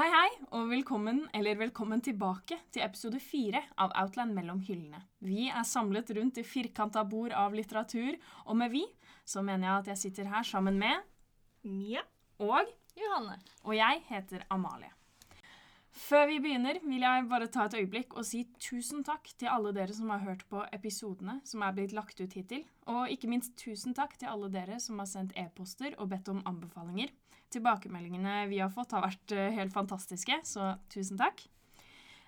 Hei, hei, og velkommen, eller velkommen tilbake til episode fire av Outland mellom hyllene. Vi er samlet rundt i firkanta bord av litteratur, og med vi så mener jeg at jeg sitter her sammen med Mia. og Johanne. og jeg heter Amalie. Før vi begynner, vil jeg bare ta et øyeblikk og si tusen takk til alle dere som har hørt på episodene som er blitt lagt ut hittil. Og ikke minst tusen takk til alle dere som har sendt e-poster og bedt om anbefalinger. Tilbakemeldingene vi har fått, har vært eh, helt fantastiske, så tusen takk.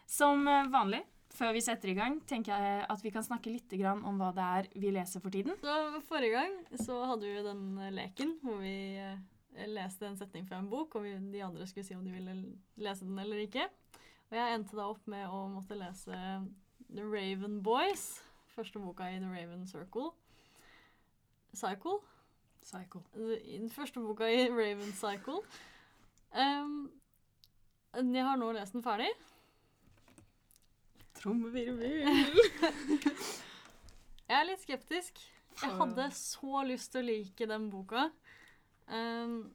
Som eh, vanlig, før vi setter i gang, tenker jeg at vi kan snakke litt om hva det er vi leser for tiden. Så Forrige gang så hadde vi den eh, leken hvor vi leste en setning fra en bok, og de andre skulle si om de ville lese den eller ikke. Og jeg endte da opp med å måtte lese The Raven Boys, første boka i The Raven Circle. Cycle. I Den første boka i Raven Cycle. Um, jeg har nå lest den ferdig. Trommevirvel. Jeg er litt skeptisk. Jeg hadde så lyst til å like den boka. Um,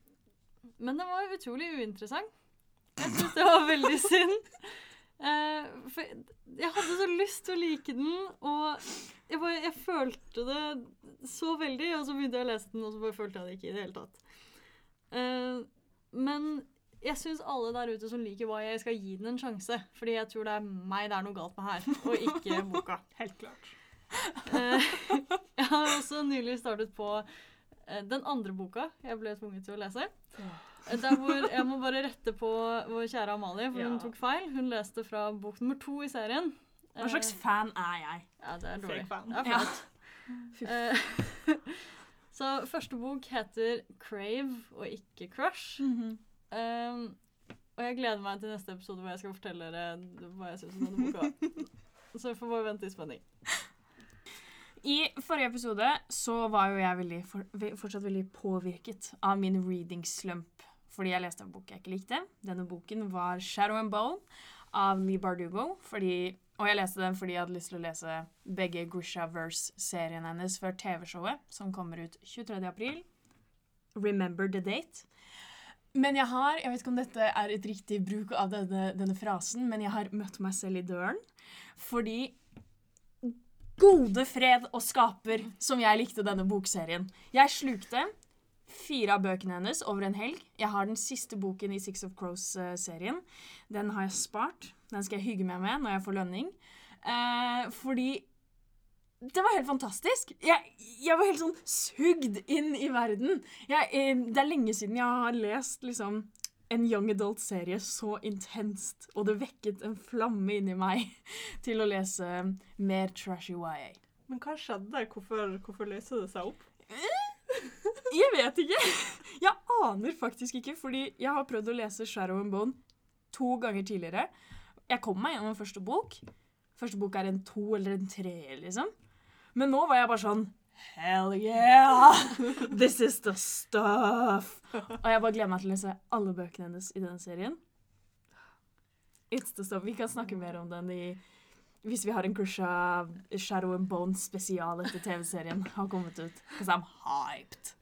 men den var utrolig uinteressant. Jeg syns det var veldig synd. Eh, for jeg hadde så lyst til å like den, og jeg, bare, jeg følte det så veldig. Og så begynte jeg å lese den, og så bare følte jeg det ikke i det hele tatt. Uh, men jeg syns alle der ute som liker hva jeg skal gi den en sjanse. Fordi jeg tror det er meg det er noe galt med her, og ikke boka. Helt klart. Uh, jeg har også nylig startet på den andre boka jeg ble tvunget til å lese. Hvor Jeg må bare rette på vår kjære Amalie, for hun tok feil. Hun leste fra bok nummer to i serien. Hva slags Eh, fan er jeg? Ja, det er dårlig. Fake fan. Det er Ja. Eh, Så første bok heter Crave og ikke Crush. Um, og jeg gleder meg til neste episode hvor jeg skal fortelle dere hva jeg syns om denne boka. Så vi får bare vente i spenning. I forrige episode så var jo jeg veldig, for, fortsatt veldig påvirket av min reading slump. Fordi jeg leste en bok jeg ikke likte. Denne boken var 'Shadow and Bone' av Lee Bardugo. Fordi, og jeg leste den fordi jeg hadde lyst til å lese begge Grishaverse-seriene hennes før TV-showet, som kommer ut 23. april. Remember the date. Men jeg har, jeg vet ikke om dette er et riktig bruk av denne, denne frasen, men jeg har møtt meg selv i døren. Fordi gode fred og skaper som jeg likte denne bokserien. Jeg slukte fire av bøkene hennes over en helg. Jeg har den siste boken i Six of Crows-serien. Den har jeg spart. Den skal jeg hygge meg med når jeg får lønning. Eh, fordi det var helt fantastisk. Jeg, jeg var helt sånn sugd inn i verden. Jeg, eh, det er lenge siden jeg har lest liksom en young adult-serie så intenst, og det vekket en flamme inni meg til å lese mer trashy YA. Men hva skjedde? Hvorfor, hvorfor løste det seg opp? Jeg vet ikke. Jeg aner faktisk ikke, fordi jeg har prøvd å lese Shadow and Bone to ganger tidligere. Jeg kom meg gjennom første bok. Første bok er en to eller en tre, liksom. Men nå var jeg bare sånn Hell yeah! This is the stuff! Og jeg bare gleder meg til å lese alle bøkene hennes i denne serien. It's the stuff. Vi kan snakke mer om den i hvis vi har en Grusha Shadow and Bone spesial etter TV-serien har kommet ut. Because I'm hyped.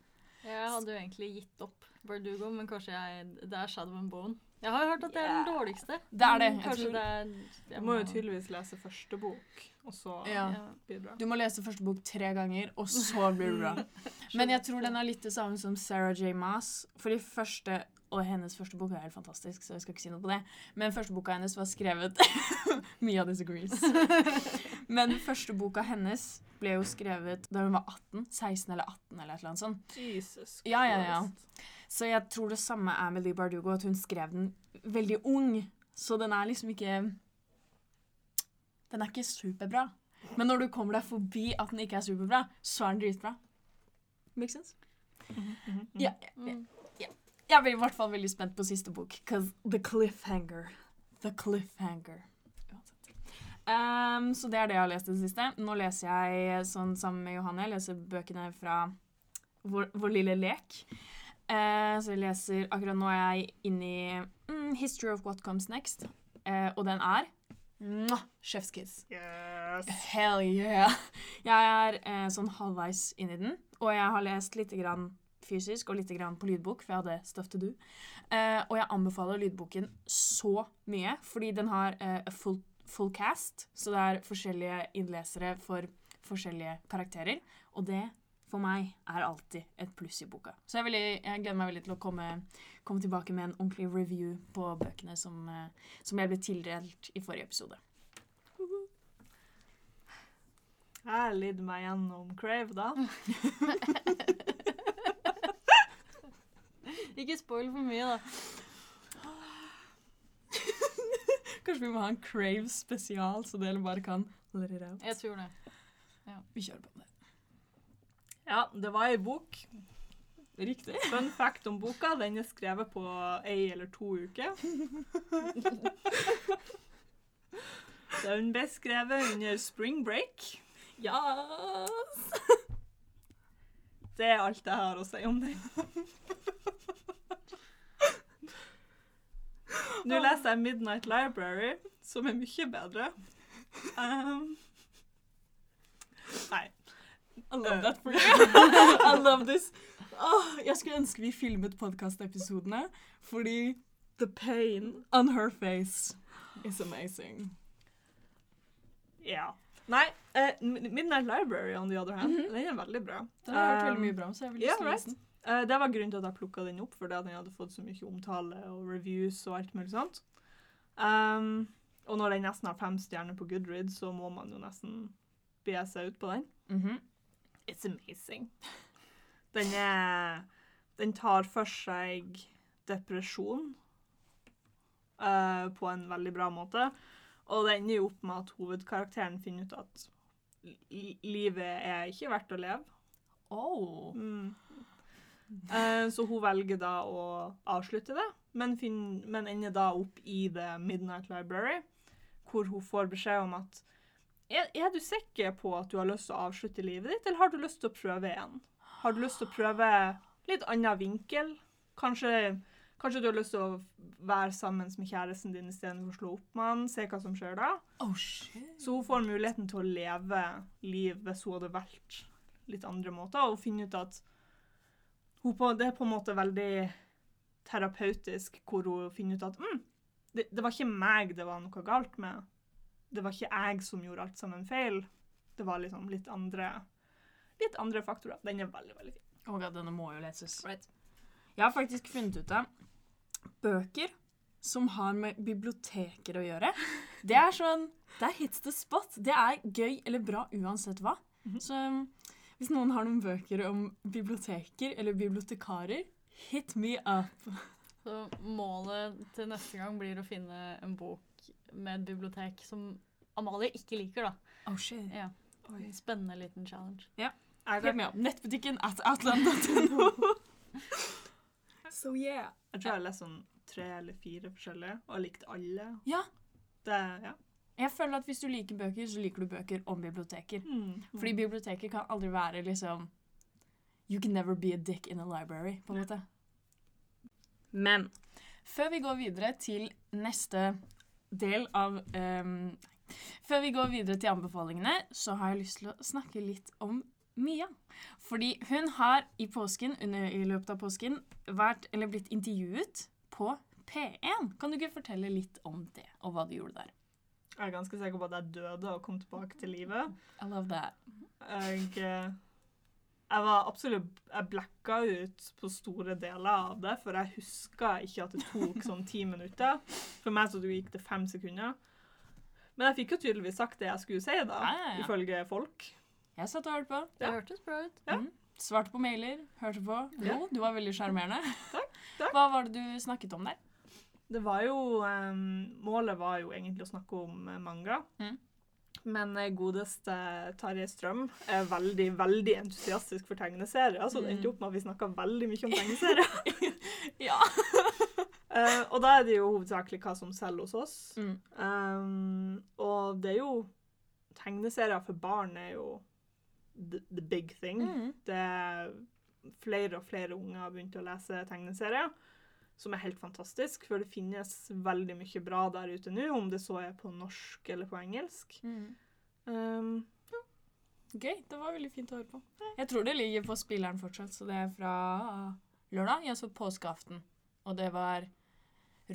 Jeg hadde jo egentlig gitt opp Bardugo, men kanskje jeg, det er Shadow and Bone. Jeg har jo hørt at det er den dårligste. Det er det. Jeg tror- det er Du jeg må jo tydeligvis lese første bok, og så Ja. Ja. blir det bra. Du må lese første bok tre ganger, og så blir det bra. Men jeg tror den er litt det samme som Sarah J. Maas. Fordi første og hennes første bok er helt fantastisk, så jeg skal ikke si noe på det. Men første boka hennes var skrevet Mia disagrees. Men første boka hennes ble jo skrevet da hun var 18. 16 eller 18 eller et eller annet sånt. Jesus Ja, ja, ja. Så jeg tror det samme er med Lee Bardugo, at hun skrev den veldig ung. Så den er liksom ikke Den er ikke superbra. Men når du kommer deg forbi at den ikke er superbra, så er den dritbra. Make sense? Mhm. Ja, ja, Jeg blir i hvert fall veldig spent på siste bok. because the cliffhanger. The cliffhanger. Um, så det er det jeg har lest i det siste. Nå leser jeg sånn sammen med Johanne. Jeg leser bøkene fra Vår, vår lille lek. Uh, så jeg leser Akkurat nå er jeg inne i mm, History of What Comes Next. uh, og den er mwah, Chef's kiss. Yes. Hell yeah! Jeg er eh, sånn halvveis i den, og jeg har lest litt grann fysisk og litt grann på lydbok, for jeg hadde stuff to do. Eh, og jeg anbefaler lydboken så mye, fordi den har eh, a full, full cast, så det er forskjellige innlesere for forskjellige karakterer. Og det, for meg, er alltid et pluss i boka. Så jeg, veldig, jeg gleder meg veldig til å komme, komme tilbake med en ordentlig review på bøkene som, eh, som jeg ble tildelt i forrige episode. Jeg har lidd meg gjennom Crave, da. Ikke spoil for mye, da. Kanskje vi må ha en Crave spesial, så dere bare kan let it out. Jeg tror det. Vi kjører på det. Ja, det var ei bok. Riktig. Fun fact om boka, den er skrevet på ei eller to uker. Den ble skrevet under spring break. Yes! Det er alt jeg har å si om den. Nå leser jeg Midnight Library, som er mye bedre. Um, nei. I love that for you. I love this. Oh, jeg skulle ønske vi filmet podkastepisodene, fordi the pain on her face is amazing. Ja. Nei, uh, Midnight Library on the other hand, den er veldig bra. Den har jeg hørt Um, veldig mye bra om, så jeg vil lyst til å lese den. Eh, det var grunnen til at jeg plukka den opp, fordi den hadde fått så mye omtale og reviews og alt mulig sånt. Um, og når den nesten har fem stjerner på Goodreads, så må man jo nesten be seg ut på den. Mhm. It's amazing. Den er Den tar for seg depresjon uh, på en veldig bra måte. Og det ender jo opp med at hovedkarakteren finner ut at li- livet er ikke verdt å leve. Oh. Mm. Eh, så hun velger da å avslutte det, men, finn, men ender da opp i The Midnight Library, hvor hun får beskjed om at er, er du sikker på at du har lyst til å avslutte livet ditt, eller har du lyst til å prøve igjen? Har du lyst til å prøve litt annen vinkel? Kanskje, kanskje du har lyst til å være sammen med kjæresten din istedenfor å slå opp med han? Se hva som skjer da? Oh, shit. Så hun får muligheten til å leve liv hvis hun hadde valgt litt andre måter, og finne ut at på, det er på en måte veldig terapeutisk, hvor hun finner ut at mm, det, det var ikke meg det var noe galt med. Det var ikke jeg som gjorde alt sammen feil. Det var liksom litt andre, litt andre faktorer. Den er veldig, veldig fin. Oh god, denne må jo leses. Right. Jeg har faktisk funnet ut av bøker som har med biblioteker å gjøre. Det er sånn Det er hits the spot. Det er gøy eller bra uansett hva. Mhm. Så um, hvis noen har noen bøker om biblioteker eller bibliotekarer, hit me up. Så målet til neste gang blir å finne en bok med et bibliotek som Amalie ikke liker, da. Oh shit. Ja. Oi. spennende liten challenge. Ja. Hit det me up. Nettbutikken at outland.no. so yeah. jeg tror jeg har lest sånn tre eller fire forskjellige, og har likt alle. Ja. Det, ja. Jeg føler at hvis du liker bøker, så liker du bøker om biblioteker. Mm. Fordi biblioteket kan aldri være liksom You can never be a dick in a library, på en måte. Men før vi går videre til neste del av um, Før vi går videre til anbefalingene, så har jeg lyst til å snakke litt om Mia. Fordi hun har i påsken, under, i løpet av påsken vært, eller blitt intervjuet på P1. Kan du ikke fortelle litt om det, og hva du gjorde der? Jeg er ganske sikker på at jeg døde og kom tilbake til livet. I love that. Jeg, eh, jeg var absolutt Jeg blacka ut på store deler av det, for jeg huska ikke at det tok sånn ti minutter. For meg så gikk det fem sekunder. Men jeg fikk jo tydeligvis sagt det jeg skulle si, da, Ja, ja, ja. ifølge folk. Jeg satt og hørte på. Det hørtes bra ut. Ja. Mm. Svarte på mailer, hørte på. Ja. Jo, du var veldig sjarmerende. Takk, takk. Hva var det du snakket om der? Det var jo um, Målet var jo egentlig å snakke om eh, manga. Mm. Men eh, godeste Tarjei Strøm er veldig, veldig entusiastisk for tegneserier. Så det endte Mm. opp med at vi snakka veldig mye om tegneserier. Ja. uh, og da er det jo hovedsakelig hva som selger hos oss. Mm. Um, og det er jo Tegneserier for barn er jo the, the big thing. Mm. Det er flere og flere unger har begynt å lese tegneserier, som er helt fantastisk, for det finnes veldig mye bra der ute nå, om det så er på norsk eller på engelsk. Mm. Um, Gøy. Det var veldig fint å høre på. Jeg tror det ligger på spilleren fortsatt, så det er fra lørdag. Jeg så påskeaften, og det var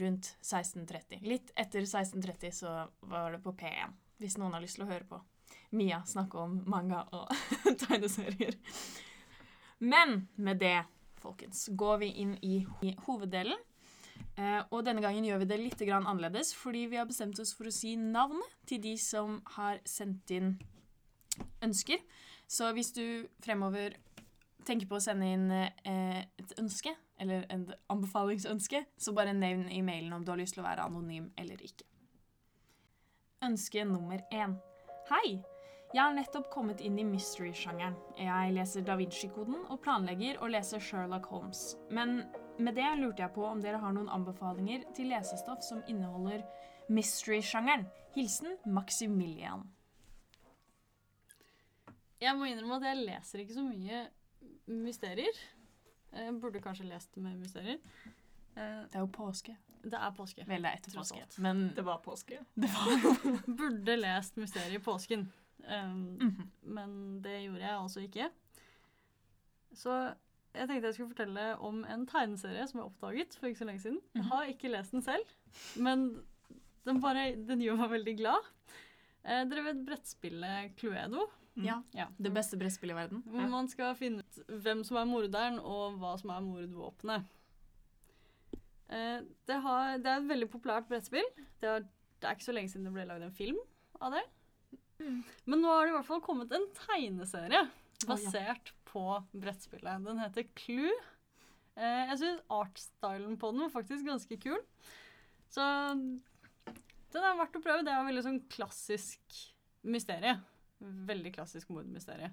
rundt 16.30. Litt etter 16.30 så var det på P1, hvis noen har lyst til å høre på Mia snakke om manga og tegneserier. Men med det, folkens, går vi inn i hoveddelen. Eh, og denne gangen gjør vi det litt annerledes, fordi vi har bestemt oss for å si navnet til de som har sendt inn ønsker. Så hvis du fremover tenker på å sende inn eh, et ønske, eller en anbefalingsønske, så bare nevn i mailen om du har lyst til å være anonym eller ikke. Ønske nummer én. Hei! Jeg har nettopp kommet inn i mystery-sjangeren. Jeg leser Da Vinci-koden og planlegger å lese Sherlock Holmes. Men med det lurte jeg på om dere har noen anbefalinger til lesestoff som inneholder mystery-sjangeren. Hilsen Maximilian. Jeg må innrømme at jeg leser ikke så mye mysterier. Jeg burde kanskje lest med mysterier. Eh, Det er jo påske. Det er påske. Vel, det er etter påske. Men Det var påske. Burde lest mysterier i påsken. Um, Mhm. Men det gjorde jeg altså ikke. Så jeg tenkte jeg skulle fortelle om en tegneserie som jeg oppdaget for ikke så lenge siden. Jeg Mhm. har ikke lest den selv, men den, bare, den gjør meg veldig glad. Eh, dere vet brettspillet Cluedo? Mm. ja, Ja. det beste brettspillet i verden. Hvor man skal finne ut hvem som er morderen, og hva som er mordvåpenet. Eh, det, har, det er et veldig populært brettspill. Det, har, det er ikke så lenge siden det ble lagd en film av det. Mm. Men nå har det i hvert fall kommet en tegneserie Å, ja. basert på brettspillet. Den heter Clue. Eh, jeg syns artstylen på den var faktisk ganske kul. Så den er verdt å prøve. Det er veldig sånn klassisk mysterie. Veldig klassisk mordmysterie.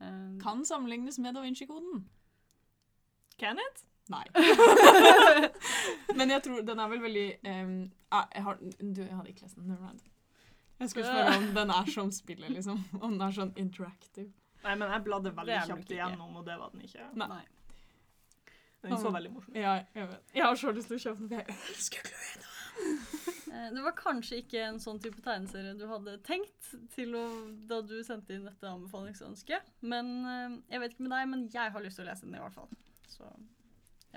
Eh, Kan sammenlignes med Da Vinci-koden. Can it? Nei. Men jeg tror den er vel veldig ah, jeg, har, du, jeg hadde ikke lest den. Never mind. Jeg skulle spørre om den er som spillet, liksom. Om den er sånn interactive. Nei, men jeg bladde veldig kjapt igjennom, og det var den ikke. Nei. Nei. Den så veldig morsom ut. Ja, jeg vet. Jeg har så lyst til å kjøpe den. for Jeg elsker Cluedo. Eh, Det var kanskje ikke en sånn type tegneserie du hadde tenkt til å, da du sendte inn dette anbefalingsønsket. Men eh, jeg vet ikke med deg, men jeg har lyst til å lese den i hvert fall. Så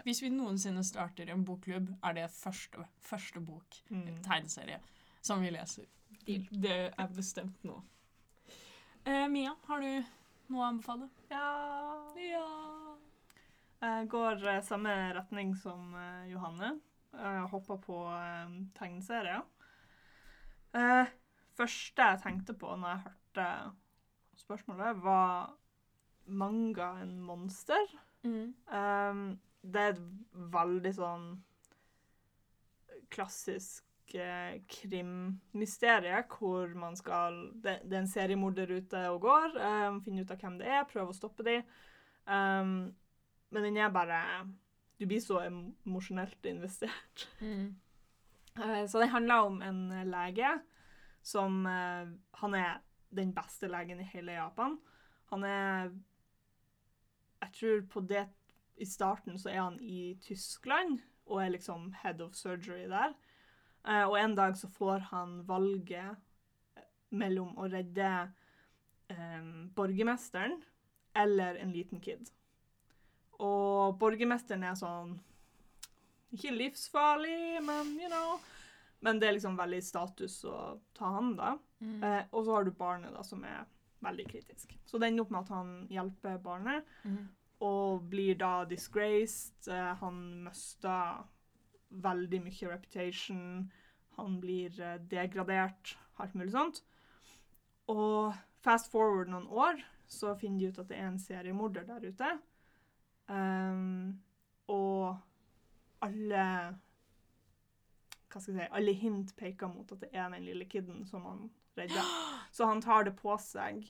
Hvis vi noensinne starter en bokklubb, er det første, første bok, Mm. tegneserie, som vi leser. Deal. Det er bestemt nå. Eh, Mia, har du noe å anbefale? Ja Ja. Jeg går eh, samme retning som eh, Johanne. Jeg hopper på eh, tegneserier. Eh, første jeg tenkte på når jeg hørte spørsmålet, var manga en monster. Mm. Um, det er et veldig sånn klassisk eh, krimmysterie hvor man skal det, det er en seriemorder ute og går. Um, finne ut av hvem det er, prøve å stoppe dem. Um, men den er bare Du blir så emosjonelt investert. Mm. Uh, Så det handler om en lege som uh, Han er den beste legen i hele Japan. Han er Jeg tror på det I starten så er han i Tyskland og er liksom head of surgery der. Eh, Og en dag så får han valget eh, mellom å redde eh, borgermesteren eller en liten kid. Og borgermesteren er sånn Ikke livsfarlig, men you know. Men det er liksom veldig status å ta han, da. Mm. Eh, og så har du barnet, da, som er veldig kritisk. Så det ender opp med at han hjelper barnet, Mm. og blir da disgraced. Eh, han mister veldig mye reputation. Han blir eh, degradert, alt mulig sånt. Og fast forward noen år, så finner de ut at det er en seriemorder der ute. Um, og alle hva skal jeg si, alle hint peker mot at det er den lille kiden som han redder. Så han tar det på seg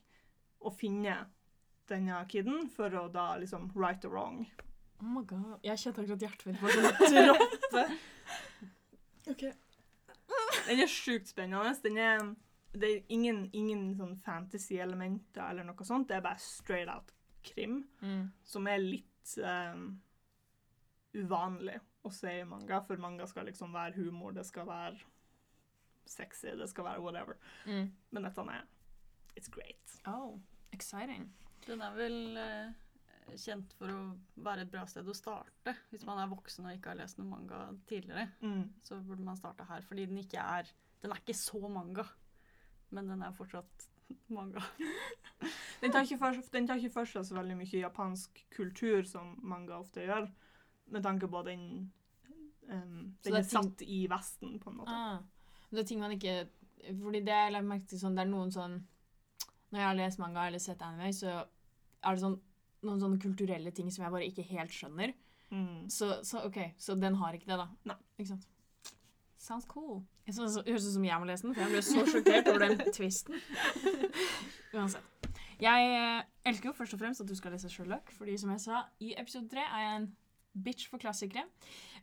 å finne denne kiden for å da liksom right or wrong. Oh my god. Jeg kjente akkurat hjertet mitt bare sånn droppe. Ok. Den er sjukt spennende. Den er, det er ingen, ingen sånn fantasy-elementer eller noe sånt. Det er bare straight out krim, Mm. som er litt um, uvanlig å se i manga, for manga skal liksom være humor, det skal være sexy, det skal være whatever. Mm. Men dette er It's great. Oh. Exciting. Den er vel eh, kjent for å være et bra sted å starte. Hvis man er voksen og ikke har lest noen manga tidligere, Mm. så burde man starte her. Fordi den ikke er Den er ikke så manga, men den er fortsatt manga. Den tar, ikke for, den tar ikke for seg så veldig mye japansk kultur, som manga ofte gjør, med tanke på den um, Den er, er er ting- satt i Vesten, på en måte. Ah. Men det er ting man ikke Fordi det jeg merket sånn, det er noen sånn Når jeg har lest manga eller sett anime, så er det sånn noen sånne kulturelle ting som jeg bare ikke helt skjønner. Mm. Så, så OK, så den har ikke det, da. Nei. Ikke sant? Sounds cool. Jeg synes Det høres ut som jeg må lese den, for jeg ble så sjokkert over den twisten. Uansett. Jeg eh, elsker jo først og fremst at du skal lese Sherlock, fordi som jeg sa, i episode tre er jeg en bitch for klassikere,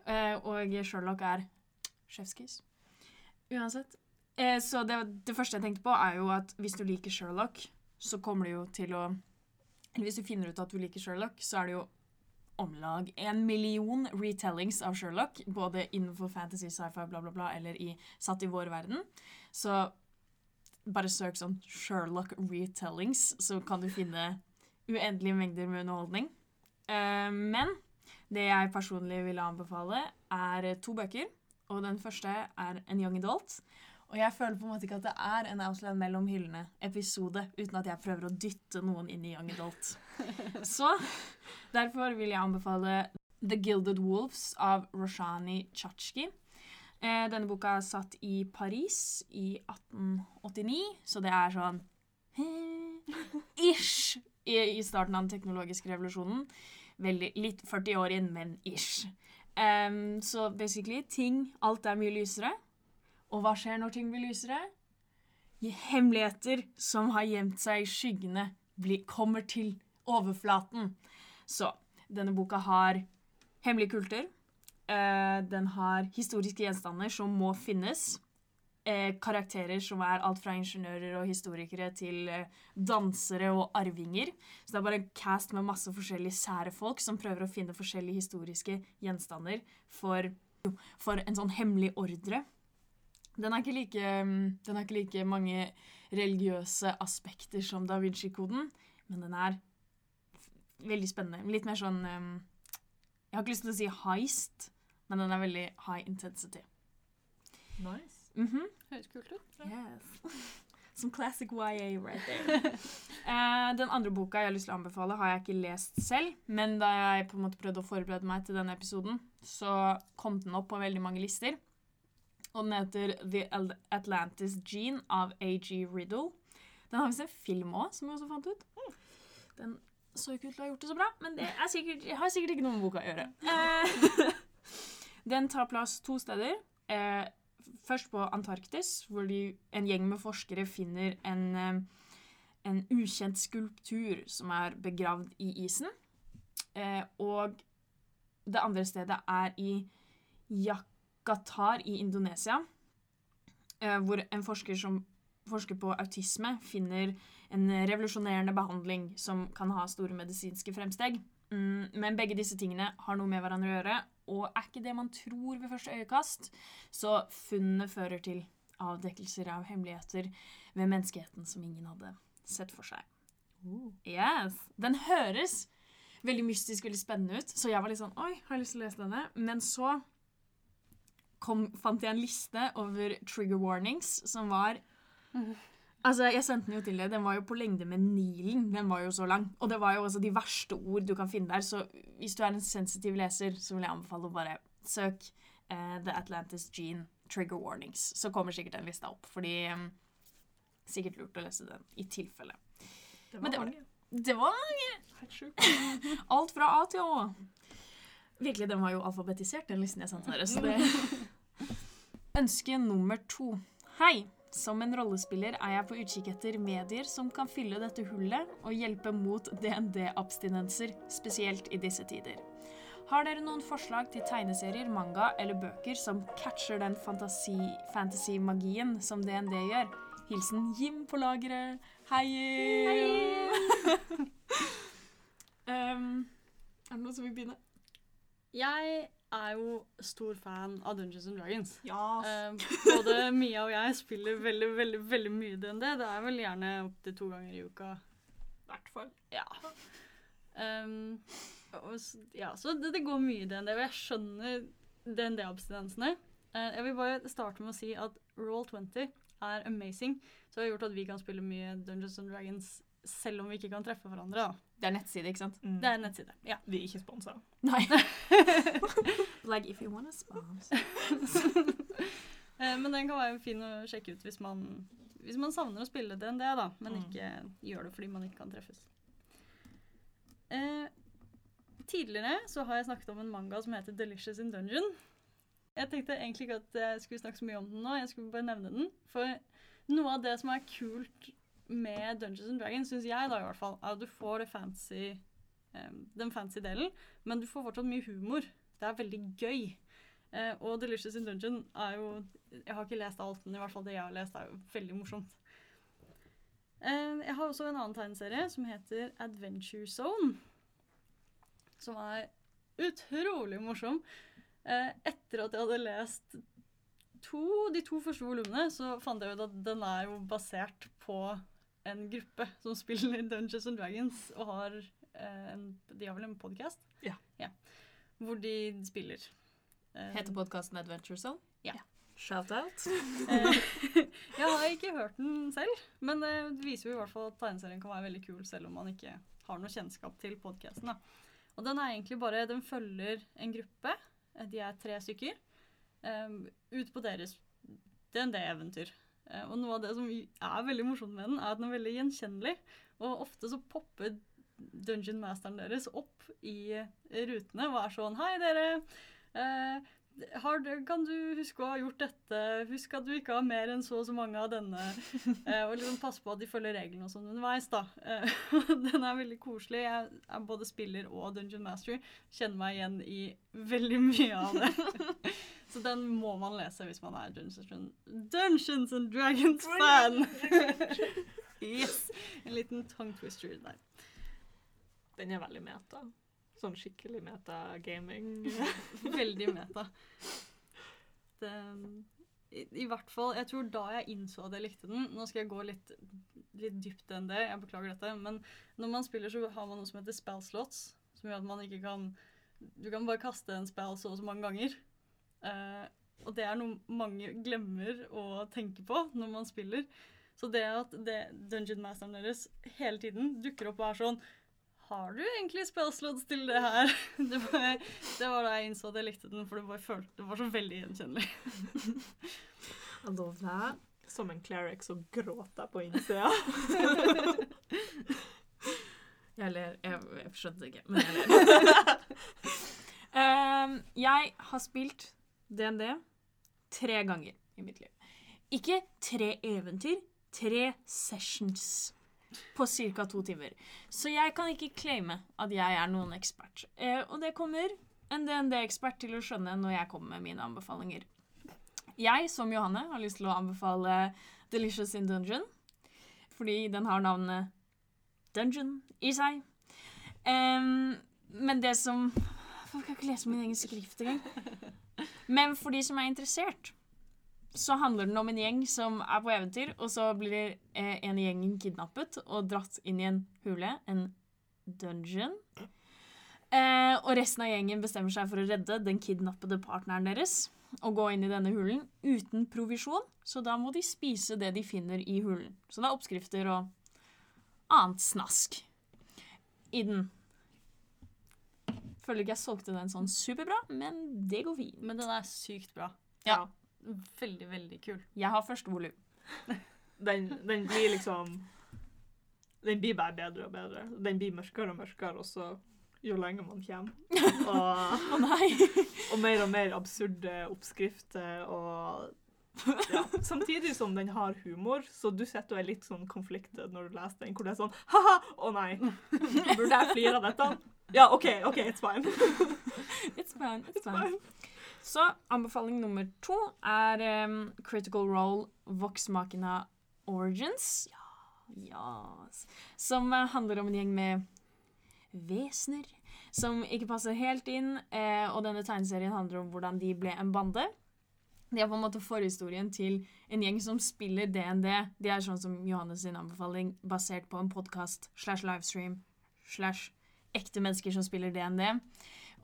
eh, og Sherlock er sjefskis. Uansett. Eh, Så det, det første jeg tenkte på, er jo at hvis du liker Sherlock, så kommer du jo til å Eller hvis du finner ut at du liker Sherlock, så er det jo om lag en million retellings av Sherlock, både innenfor fantasy, sci-fi, bla, bla, bla, eller i, satt i vår verden. Så bare søk sånn Sherlock retellings, så kan du finne uendelige mengder med underholdning. Uh, men det jeg personlig ville anbefale, er to bøker. Og den første er en young adult. Og jeg føler på en måte ikke at det er en Outland mellom hyllene-episode uten at jeg prøver å dytte noen inn i young adult. Så derfor vil jeg anbefale The Gilded Wolves av Roshani Chachki. Eh, denne boka er satt i Paris i 1889, så det er sånn ish i, i starten av den teknologiske revolusjonen. Veldig, litt 40 år inn, men ish. Um, så basically, ting Alt er mye lysere. Og hva skjer når ting blir lysere? Hemmeligheter som har gjemt seg i skyggene, kommer til overflaten. Så denne boka har hemmelige kulter. Eh, den har historiske gjenstander som må finnes. Eh, karakterer som er alt fra ingeniører og historikere til eh, dansere og arvinger. Så det er bare en cast med masse forskjellige sære folk som prøver å finne forskjellige historiske gjenstander for, for en sånn hemmelig ordre. Den er, ikke like, mm, den har ikke like mange religiøse aspekter som Da Vinci-koden, men den er veldig spennende. Litt mer sånn um, Jeg har ikke lyst til å si heist, men den er veldig high intensity. Nice. Mhm. Høres kult ut. Yes. Som classic YA right there. Eh, den andre boka jeg har lyst til å anbefale, har jeg ikke lest selv. Men da jeg på en måte prøvde å forberede meg til denne episoden, så kom den opp på veldig mange lister. Og den heter The Atlantis Gene av A.G. Riddle. Den har visst en film òg, som vi også fant ut. Den så ikke ut til å ha gjort det så bra, men det er sikkert, har sikkert ikke noe med boka å gjøre. Eh, den tar plass to steder. Eh, først på Antarktis, hvor de, en gjeng med forskere finner en, eh, en ukjent skulptur som er begravd i isen. Eh, og det andre stedet er i Yakatar i Indonesia, eh, hvor en forsker som forsker på autisme, finner en revolusjonerende behandling som kan ha store medisinske fremsteg. Mm, men begge disse tingene har noe med hverandre å gjøre, og er ikke det man tror ved første øyekast. Så funnene fører til avdekkelser av hemmeligheter ved menneskeheten som ingen hadde sett for seg. Yes. Den høres veldig mystisk, veldig spennende ut, så jeg var litt sånn Oi, har jeg lyst til å lese denne? Men så kom, fant jeg en liste over trigger warnings som var Altså, Jeg sendte den jo til deg. Den var jo på lengde med Nilen. Den var jo så lang. Og det var jo også de verste ord du kan finne der. Så hvis du er en sensitiv leser, så vil jeg anbefale å bare søk uh, The Atlantis Gene Trigger Warnings. Så kommer sikkert den lista opp. Fordi um, Sikkert lurt å lese den i tilfelle. Det Men det var- mange. Det var mange! Alt fra A til Å. Virkelig, den var jo alfabetisert, den listen jeg sendte dere. Så det Ønske nummer to. Hei! Som en rollespiller er jeg på utkikk etter medier som kan fylle dette hullet og hjelpe mot DND-abstinenser, spesielt i disse tider. Har dere noen forslag til tegneserier, manga eller bøker som catcher den fantasy-magien som DND gjør? Hilsen Jim på lageret. Hei! um, er det noen som vil begynne? Jeg er jo stor fan av Dungeons and Dragons. Ja. Eh, både Mia og jeg spiller veldig veldig, veldig mye DND. Det er vel gjerne opptil to ganger i uka. hvert fall. Ja. Um, og, ja så det, det går mye i DND, og jeg skjønner DND-abstinensene. Eh, jeg vil bare starte med å si at Roll20 er amazing, så det har gjort at vi kan spille mye Dungeons and Dragons selv om vi ikke kan treffe hverandre. Da. Det er nettside, ikke sant? Mm. Det er nettside. Ja. Vi er ikke sponsa. Nei. like if you wanna sponsor. Eh, Men den kan være fin å sjekke ut hvis man, hvis man savner å spille DND, da, men Mm. ikke gjør det fordi man ikke kan treffes. Eh, tidligere så har jeg snakket om en manga som heter Delicious in Dungeon. Jeg tenkte egentlig ikke at jeg skulle snakke så mye om den nå, jeg skulle bare nevne den. For noe av det som er kult med Dungeons and Dragons, syns jeg da i hvert fall, er at du får fancy, um, den fancy delen, men du får fortsatt mye humor. Det er veldig gøy. Uh, og Delicious in Dungeon er jo Jeg har ikke lest alt, men i hvert fall det jeg har lest, er jo veldig morsomt. Uh, jeg har også en annen tegneserie som heter Adventure Zone. Som er utrolig morsom. Uh, etter at jeg hadde lest to, de to første volumene, så fant jeg ut at den er jo basert på en gruppe som spiller Dungeons and Dragons og har eh, en, De har vel en podkast? Ja. Hvor de spiller. Eh, Heter podkasten Adventure Zone? Ja. Shout-out. Eh, jeg har ikke hørt den selv, men det viser jo i hvert fall at tegneserien kan være veldig kul selv om man ikke har noe kjennskap til podkasten. Og den er egentlig bare Den følger en gruppe, de er tre stykker, ut på deres DND-eventyr. Eh, og noe av det som er veldig morsomt med den, er at den er veldig gjenkjennelig. Og ofte så popper dungeon masteren deres opp i rutene og er sånn Hei, dere. Eh, har kan du huske å ha gjort dette? Husk at du ikke har mer enn så og så mange av denne. Eh, og liksom passe på at de følger reglene og sånn underveis, da. Eh, den er veldig koselig. Jeg er både spiller og dungeon master. Kjenner meg igjen i veldig mye av det. så den må man lese hvis man er Dungeons, and- Dragons-fan. yes! En liten tongue twister der. Den er veldig meta. Sånn skikkelig meta-gaming. Veldig meta. Det, i, I hvert fall Jeg tror da jeg innså at jeg likte den Nå skal jeg gå litt, litt dypt enn det, jeg beklager dette. Men når man spiller, så har man noe som heter spell slots. Som gjør at man ikke kan Du kan bare kaste en spell så og så mange ganger. Eh, og det er noe mange glemmer å tenke på når man spiller. Så det at det, dungeon masteren deres hele tiden dukker opp og er sånn har du egentlig spellslots til det her? Det var, det var da jeg innså at jeg likte den, for det bare følte det var så veldig gjenkjennelig. Som en cleric så gråter jeg på innsida. Jeg ler. Jeg, jeg skjønte det ikke, men jeg ler. um, jeg har spilt DND tre ganger i mitt liv. Ikke tre eventyr, tre sessions på ca. to timer. Så jeg kan ikke claime at jeg er noen ekspert. Eh, og det kommer en DND-ekspert til å skjønne når jeg kommer med mine anbefalinger. Jeg, som Johanne, har lyst til å anbefale Delicious in Dungeon, fordi den har navnet Dungeon i seg. Um, men det som Jeg kan ikke lese min egen skrift engang. Men for de som er interessert, så handler den om en gjeng som er på eventyr, og så blir eh, en i gjengen kidnappet og dratt inn i en hule, en dungeon. Eh, og resten av gjengen bestemmer seg for å redde den kidnappede partneren deres og gå inn i denne hulen uten provisjon, så da må de spise det de finner i hulen. Så det er oppskrifter og annet snask i den. Føler ikke jeg solgte den sånn superbra, men det går fint. Men den er sykt bra. Ja. Veldig, veldig kul. Jeg har første volum. Den, den blir liksom Den blir bare bedre og bedre. Den blir mørkere og mørkere også jo lenger man kommer. Og, nei! og mer og mer absurde oppskrifter og ja. Samtidig som den har humor, så du sitter og er litt sånn konfliktet når du leser den, hvor det er sånn Ha-ha! Å nei! Burde jeg flire av dette? Ja, OK, OK, it's fine. It's fine, it's fine. Så anbefaling nummer to er um, Critical Role Vox Machina Origins. Yes. Som uh, handler om en gjeng med vesener som ikke passer helt inn. Eh, og denne tegneserien handler om hvordan de ble en bande. De er på en måte forhistorien til en gjeng som spiller DND. De er sånn som Johannes sin anbefaling, basert på en podkast slash livestream slash ekte mennesker som spiller DND.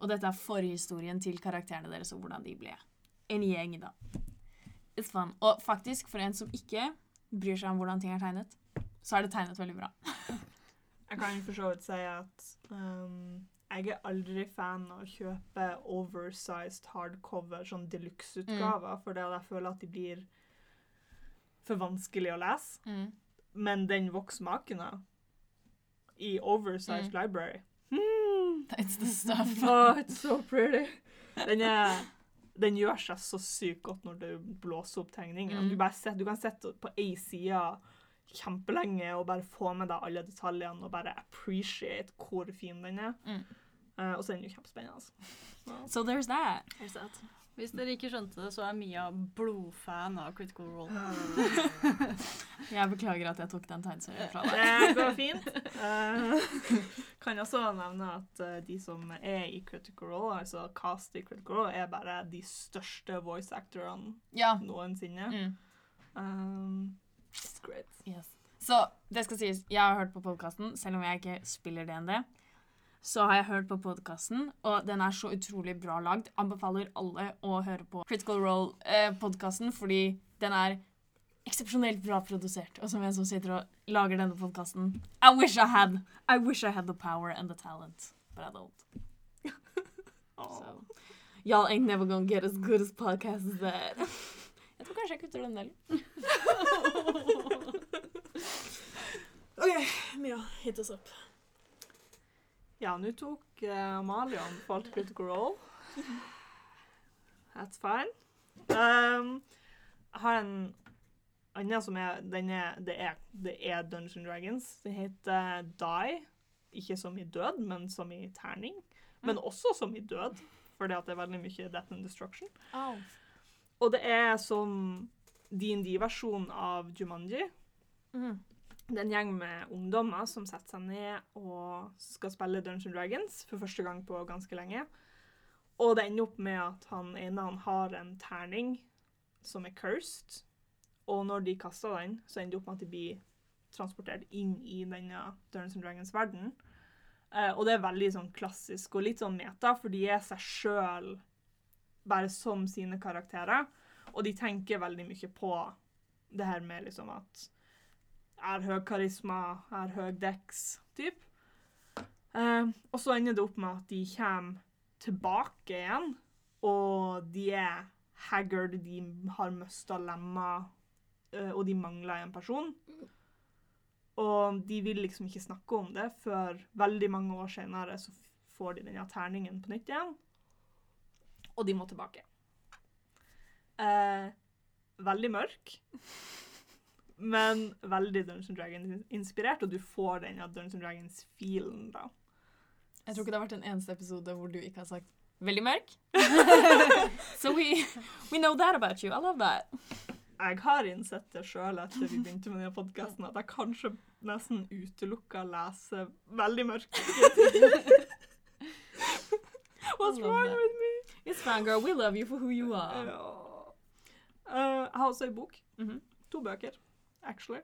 Og dette er forhistorien til karakterene deres og hvordan de ble. En gjeng, da. It's fun. Og faktisk, for en som ikke bryr seg om hvordan ting er tegnet, så er det tegnet veldig bra. Jeg kan for så vidt si at um, jeg er aldri fan av å kjøpe oversized hardcover, sånn deluxe-utgaver, fordi jeg føler at de blir for vanskelig å lese. Mm. Men den voksmakene i oversized Mm. library hmm. It's the stuff. Oh, it's so pretty. Den, er, den gjør seg så sykt godt når du blåser opp tegningen. Mm. Du, set, du kan sitte på ei side kjempelenge og bare få med deg alle detaljene og bare appreciate hvor fin den er. Mm. Uh, og så er den jo kjempespennende. Altså. Så. So there's that. Hvis dere ikke skjønte det, så er Mia blodfan av Critical Role. Jeg beklager at jeg tok den tegneserien fra deg. Det går fint. Uh, kan også nevne at eh, de som er i Critical Role, altså cast i Critical Role, er bare de største voice actorene Ja. noensinne. Mm. Um, it's great. Yes. Så det skal sies, jeg har hørt på podkasten, selv om jeg ikke spiller DND. Så har jeg hørt på podkasten, og den er så utrolig bra lagd. Anbefaler alle å høre på Critical Role-podkasten, fordi den er eksepsjonelt bra produsert. Og som en som sitter og lager denne podkasten I wish I had I wish I had the power and the talent, but I don't. So, y'all ain't never gonna get as good as podcast as that. Jeg tror kanskje jeg kutter den delen. OK, Mia, hit us up. Ja, nå tok uh, Amalie anbefalt Critical Role. That's fine. Um, jeg har en annen som er, den er, det er Det er Dungeons Dragons. Den heter Die. Ikke som i død, men som i terning. Men også som i død, fordi det er veldig mye Death and Destruction. Oh. Og det er som DND-versjon av Jumanji. Mhm. Det er en gjeng med ungdommer som setter seg ned og skal spille Dungeons Dragons for første gang på ganske lenge. Og det ender opp med at han ene han har en terning som er cursed. Og når de kaster den, så ender det opp med at de blir transportert inn i denne Dungeons Dragons-verden. Eh, og det er veldig sånn klassisk og litt sånn meta, for de er seg sjøl bare som sine karakterer. Og de tenker veldig mye på det her med liksom at har høy karisma, har høy dex, typ. Eh, og så ender det opp med at de kommer tilbake igjen, og de er haggard, de har mista lemmer, eh, og de mangler en person. Og de vil liksom ikke snakke om det før veldig mange år senere så får de denne terningen på nytt igjen, og de må tilbake. Eh, veldig mørk men veldig Dungeons Dragons-inspirert, og du får den av Dungeons Dragons-feelen, da. Jeg tror ikke det har vært en eneste episode hvor du ikke har sagt 'veldig mørk'. so we, we know that about you. I love that. Jeg har innsett det sjøl etter vi begynte med denne podkasten, at jeg kanskje nesten utelukka å lese veldig mørke What's wrong that. with me? It's fine, girl. We love you for who you are. Ja. Eh, jeg har også ei bok. Mhm. To bøker, actually.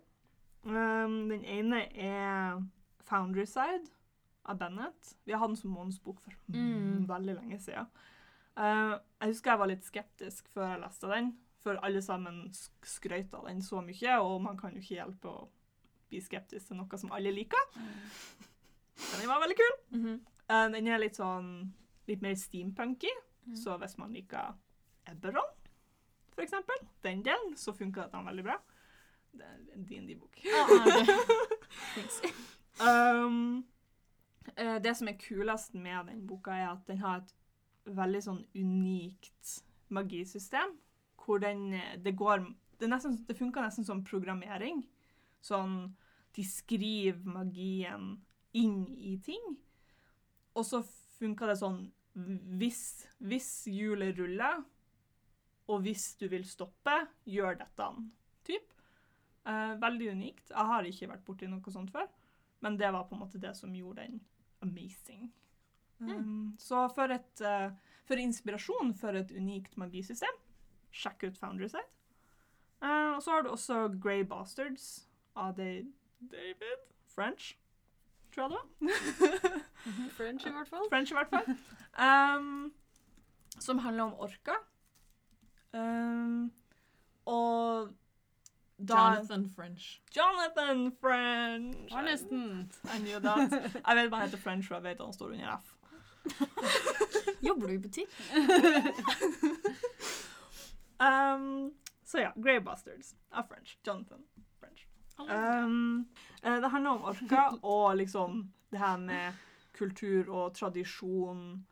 Um, den ene er Foundry Side av Bennett. Vi har hatt den som månedsbok for Mm. veldig lenge siden. Uh, jeg husker jeg var litt skeptisk før jeg leste den, for alle sammen sk- skrøt av den så mye, og man kan jo ikke hjelpe å bli skeptisk til noe som alle liker. Men den var veldig kul. Mm -hmm. uh, den er litt sånn litt mer steampunky, Mm. så hvis man liker Eberron, for eksempel, den delen, så funker den veldig bra. Det er en DND-bok. Um, eh, det som er kulest med den boka, er at den har et veldig sånn unikt magisystem, hvor den, eh, det går, det, nesten, det funker nesten som programmering. Sånn, de skriver magien inn i ting, og så funker det sånn, hvis, hvis hjulet ruller, og hvis du vil stoppe, gjør dette, typ. Eh, veldig unikt. Jeg har ikke vært borti noe sånt før. Men det var på en måte det som gjorde den amazing. Um, så for, et, uh, for inspirasjon for et unikt magisystem, sjekk ut Foundryside. Uh, og så har du også Grey Bastards av Da- David French, tror jeg det var. French, i hvert fall. French i hvert fall. Um, som handler om orka. Um, og da Jonathan French. Jonathan French! Var nesten. I knew that. Jeg vet bare han heter French, og jeg vet han står under F. Jobber du i butikk? Um, så ja, Grey Bastards av French. Jonathan French. Um, eh, det handler om orka og liksom det her med kultur og tradisjon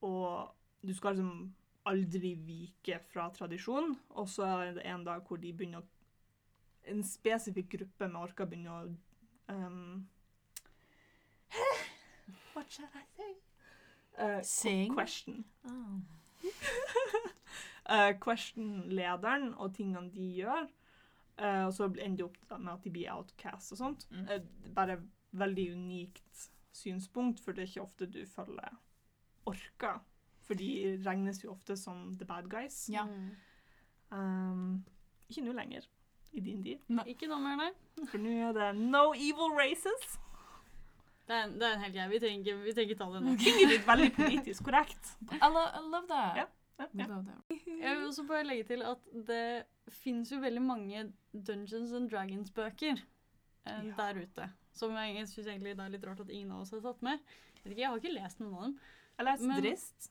og Du skal liksom aldri vike fra tradisjon. Og så er det en dag hvor de begynner å En spesifikk gruppe med orka begynner å um, What should I say? Uh, Sing? Question. Oh. uh, Question-lederen og tingene de gjør. Uh, og så ender det opp med at de blir outcast og sånt. Mm. Uh, bare veldig unikt synspunkt, for det er ikke ofte du følger orka. For de regnes jo ofte som the bad guys. Ja. Um, ikke nå lenger, i din tid. Ikke nå mer, nei. For nå er det no evil races. Det er, det er en helt grei. Vi trenger ikke, ta det nå. Ingrid er veldig politisk korrekt. I, lo I love that. Yeah. Yeah. We love that. Jeg vil også bare legge til at det fins jo veldig mange Dungeons and Dragons-bøker eh, Ja. der ute. Som jeg syns egentlig det er litt rart at ingen av oss har tatt med. Jeg, vet ikke, jeg har ikke lest noen av dem. Jeg har lest Drist.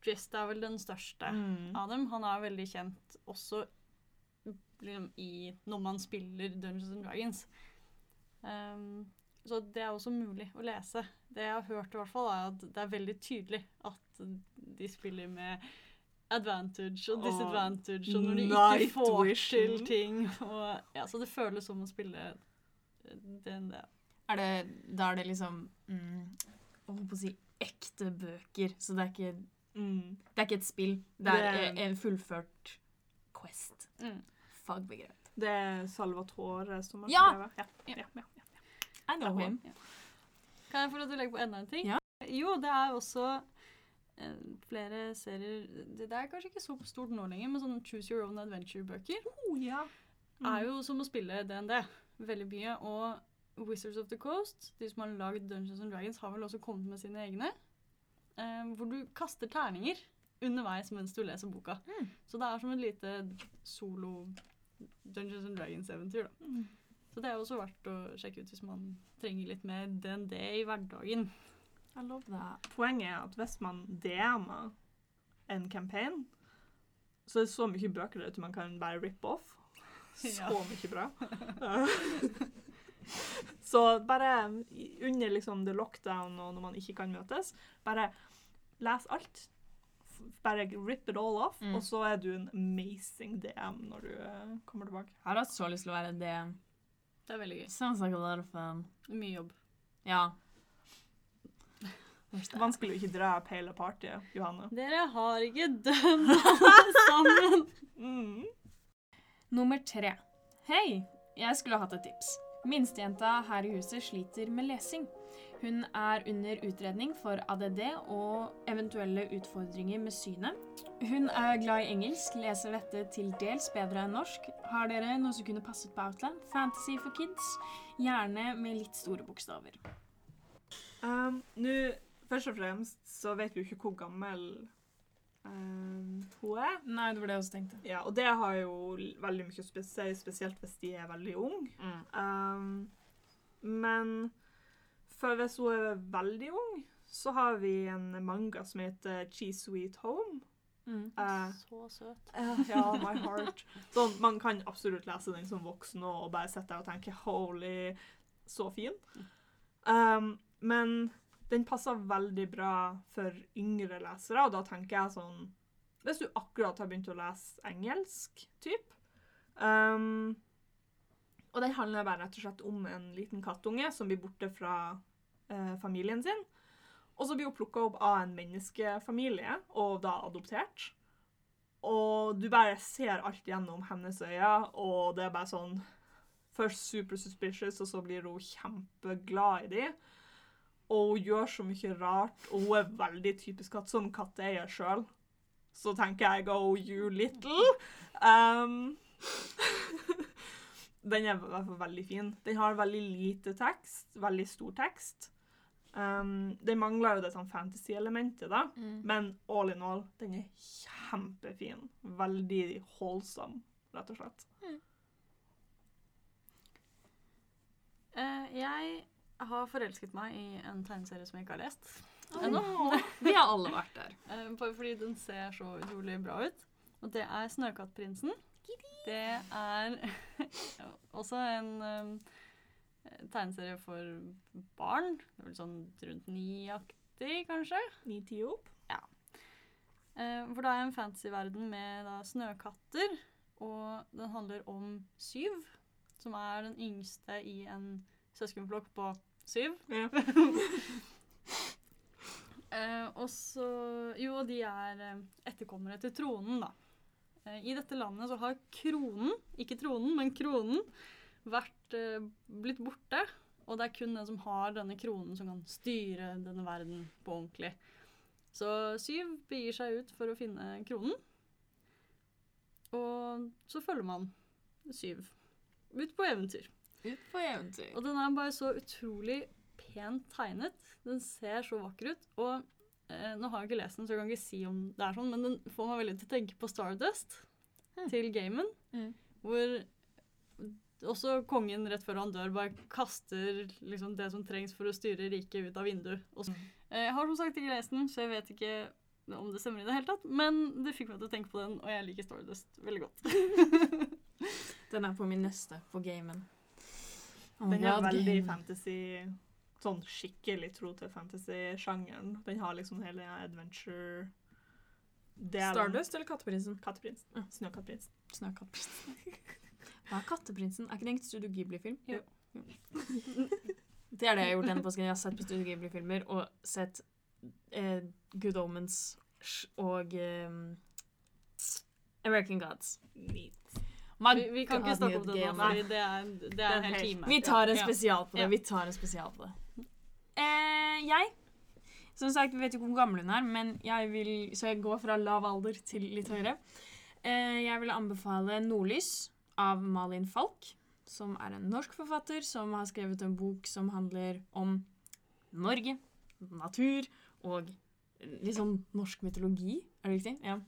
Drist er vel den største Mm. av dem. Han er veldig kjent også liksom, i når man spiller Dungeons and Dragons. Um, så det er også mulig å lese. Det jeg har hørt, i hvert fall, er at det er veldig tydelig at de spiller med advantage og disadvantage, og når de ikke får vision. til ting. Og, ja, så det føles som å spille eh, DND. Er det, da er det liksom mm, holdt på å si ekte bøker, så det er ikke, Mm. det er ikke et spill. Det er Det- en- en fullført quest. Mm. Fagbegrep. Det er Salvatore som har Ja! skrevet. Ja. Ja. Ja, ja, ja. I know Ja. him. Kan jeg få lov til å legge på enda en ting? Ja. Jo, det er også eh, flere serier Det er kanskje ikke så stort nå lenger, men sånne Choose Your Own Adventure-bøker Oh, ja. er jo som å spille DND veldig mye. Og Wizards of the Coast, de som har lagd Dungeons and Dragons, har vel også kommet med sine egne. eh, hvor du kaster terninger underveis mens du leser boka. Mm. Så det er som et lite solo Dungeons and Dragons-eventyr. Mm. Så det er også verdt å sjekke ut hvis man trenger litt mer DND i hverdagen. I love that. Poenget er at hvis man DM-er en campaign, så er det så mye bøker der ute man kan bare rip off. Så Ja. mye bra. så bare under liksom the lockdown og når man ikke kan møtes, bare les alt. Bare rip it all off, Mm. og så er du en amazing DM når du uh, kommer tilbake. Jeg har hatt så lyst til å være DM. Det er veldig gøy. Sounds like a lot of fun. Mye jobb. Ja. Vanskelig å ikke dra opp hele partyet, Johanne. Dere har ikke dømt alle sammen. Mm. Nummer tre. Hei, jeg skulle hatt et tips. Minstejenta her i huset sliter med lesing. Hun er under utredning for ADD og eventuelle utfordringer med synet. Hun er glad i engelsk, leser dette til dels bedre enn norsk. Har dere noe som kunne passet på Outland? Fantasy for kids? Gjerne med litt store bokstaver. Um, Nå, først og fremst så vet vi jo ikke hvor gammel um, hun er. Nei, det var det jeg også tenkte. Ja, og det har jo veldig mye å si, spesielt hvis de er veldig unge. Um, men for hvis hun er veldig ung, så har vi en manga som heter Cheese Sweet Home. Mm. Uh, Så søt. Uh, ja, my heart. Så man kan absolutt lese den som voksen og, bare sitte der og tenke 'holy, så fin'. Um, men den passer veldig bra for yngre lesere, og da tenker jeg sånn Hvis du akkurat har begynt å lese engelsk, typ. Um, og den handler bare rett og slett om en liten kattunge som blir borte fra eh, familien sin. Og så blir hun plukka opp av en menneskefamilie, og da adoptert. Og du bare ser alt gjennom hennes øyne, og det er bare sånn Først super suspicious, og så blir hun kjempeglad i dem. Og hun gjør så mye rart, og hun er veldig typisk katt, som katteeier sjøl. så tenker jeg oh, you little. Um, den er i hvert fall veldig fin. Den har veldig lite tekst, veldig stor tekst. Um, den mangler jo det sånn fantasy-elementet, da. Mm. Men all in all, den er kjempefin. Veldig holdsom, rett og slett. Eh, jeg har forelsket meg i en tegneserie som jeg ikke har lest. Ennå. Vi har alle vært der. Uh, fordi den ser så utrolig bra ut. Og det er Snøkattprinsen. Det er også en um, tegneserie for barn. Det er vel sånn rundt ni-aktig, kanskje. Ni-ti opp. Eh, hvor det er en fantasyverden med da, snøkatter. Og den handler om Syv, som er den yngste i en søskenflokk på syv. Ja. Eh, og så Jo, de er eh, etterkommere til tronen, da. Eh, I dette landet så har kronen, ikke tronen, men kronen, vært eh, blitt borte. Og det er kun den som har denne kronen, som kan styre denne verden på ordentlig. Så Syv begir seg ut for å finne kronen. Og så følger man Syv ut på eventyr. Ut på eventyr. Og den er bare så utrolig pent tegnet. Den ser så vakker ut. Og eh, nå har jeg ikke lest den, så jeg kan ikke si om det er sånn, men den får meg veldig til å tenke på Stardust Hmm. til gamen. Mm. Hvor også kongen rett før han dør bare kaster liksom, det som trengs for å styre riket ut av vinduet. Og så- Mm. Eh, Jeg har som sagt ikke lest den, så jeg vet ikke om det stemmer i det hele tatt. Men det fikk meg til å tenke på den, og jeg liker Stardust veldig godt. Den er på min neste på gamen. Oh Den er God, veldig game. fantasy Sånn skikkelig tro til fantasy-sjangeren. Den har liksom hele adventure delen. Stardust eller Katteprinsen? Katteprinsen. Ja. Snøkatteprinsen. Snøkatteprinsen. Er Katteprinsen? Er ikke det en Studio Ghibli-film? Jo. Jo. Det er det jeg har gjort denne påsken. Jeg har sett på Studio Ghibli-filmer og sett eh, Good Omens og eh, American Gods. Neat. Vi, vi kan ikke snakke om det nå, fordi det er, det er en hel time. Vi tar en spesial på det. Ja. Vi tar en spesial på det. Eh, jeg Som sagt, vi vet ikke hvor gammel hun er, men jeg vil, så jeg går fra lav alder til litt høyere. Eh, jeg vil anbefale 'Nordlys' av Malin Falk, som er en norsk forfatter som har skrevet en bok som handler om Norge, natur og litt sånn norsk mytologi. Er det riktig? Ja.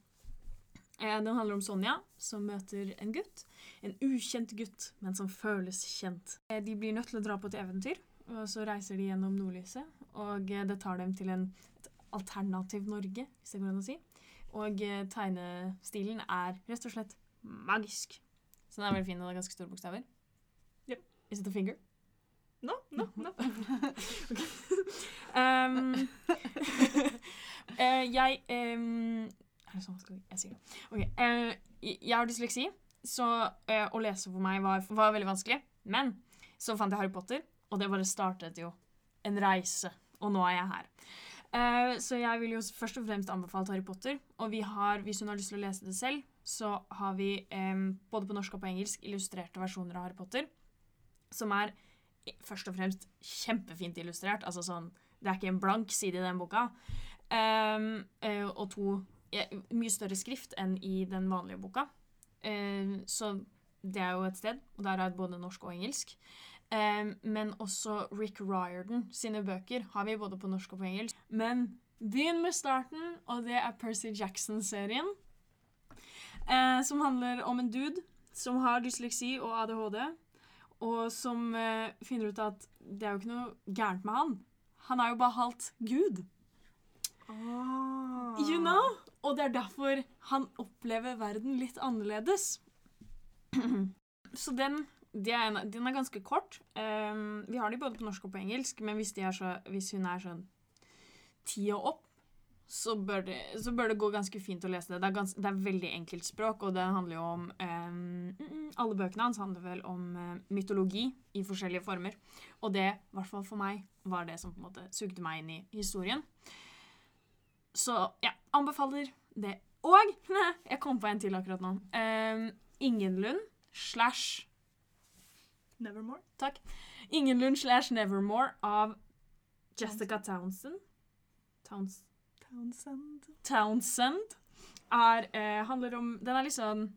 Eh, Den handler om Sonja, som møter en gutt. En ukjent gutt, men som føles kjent. Eh, De blir nødt til å dra på et eventyr, og så reiser de gjennom nordlyset. Og eh, det tar dem til en, et alternativ Norge, hvis det går an å si. Og tegnestilen er rett og slett magisk. Så den er veldig fin, og det er ganske store bokstaver. Yep. Is it a finger? No, no, no. Um, uh, jeg um, Er det sånn skal jeg sier det? Okay, uh, jeg har dysleksi, så uh, å lese for meg var, var veldig vanskelig. Men så fant jeg Harry Potter, og det bare startet jo en reise. Og nå er jeg her. Så jeg vil jo først og fremst anbefale Harry Potter. Og vi har, hvis hun har lyst til å lese det selv, så har vi eh, både på norsk og på engelsk illustrerte versjoner av Harry Potter. Som er først og fremst kjempefint illustrert. Altså sånn, det er ikke en blank side i den boka. Eh, og to ja, mye større skrift enn i den vanlige boka. Um, så det er jo et sted, og der er både norsk og engelsk. Um, men også Rick Riordan sine bøker har vi både på norsk og på engelsk. Men begynn med starten, og det er Percy Jackson-serien. Eh, som handler om en dude som har dysleksi og ADHD, og som eh, finner ut at det er jo ikke noe gærent med han. Han er jo bare halvt gud. Oh. You know? Og det er derfor han opplever verden litt annerledes. Så den, er en, den er ganske kort. Um, vi har de både på norsk og på engelsk, men hvis, er så, hvis hun er sånn ti og opp, så bør, det, så bør det gå ganske fint å lese det. Det er, gans, det er veldig enkelt språk, og det handler jo om mm, Alle bøkene hans handler vel om eh, mytologi i forskjellige former. Og det, i hvert fall for meg, var det som på en måte sugde meg inn i historien. Så ja, anbefaler det. Og jeg kom på en til akkurat nå. Um, Ingenlund slash Nevermore. Takk. Ingenlund slash Nevermore av Jessica Townsend. Towns Townsend. Townsend. er, eh, handler om Den er sånn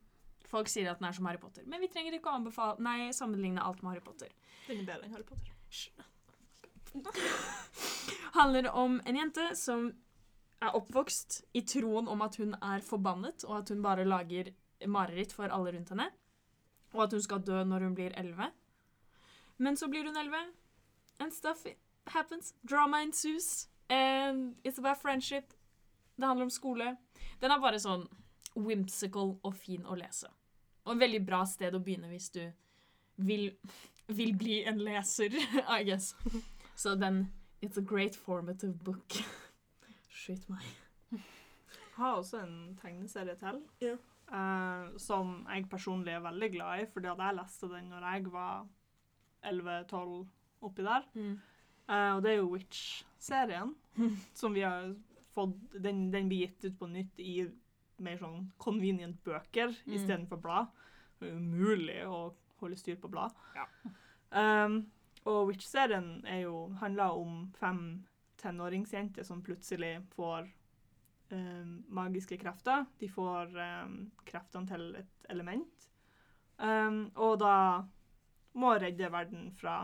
Folk sier at den er som Harry Potter, men vi trenger ikke å anbefale, nei, sammenligne alt med Harry Potter. Den er bedre enn Harry Potter. handler om en jente som er oppvokst i troen om at hun er forbannet, og at hun bare lager mareritt for alle rundt henne. Og at hun skal dø når hun blir elleve. Men så blir hun elleve, and stuff happens. Drama ensues. And it's about friendship. Det handler om skole. Den er bare sånn whimsical og fin å lese. Og en veldig bra sted å begynne hvis du vil, vil bli en leser, I guess. Så den It's a great formative book. Skyt meg. Jeg har også en tegneserie til. yeah. uh, som jeg personlig er veldig glad i, fordi at jeg leste den når jeg var 11-12 oppi der. Mm. Eh, og det er jo Witch-serien, som vi har fått den, den blir gitt ut på nytt i mer sånn convenient bøker Mm. istedenfor blad. Det er umulig å holde styr på blad. Ja. Um, og Witch-serien er jo, handla om fem tenåringsjenter som plutselig får um, magiske krefter. De får um, kreftene til et element. Og da må redde verden fra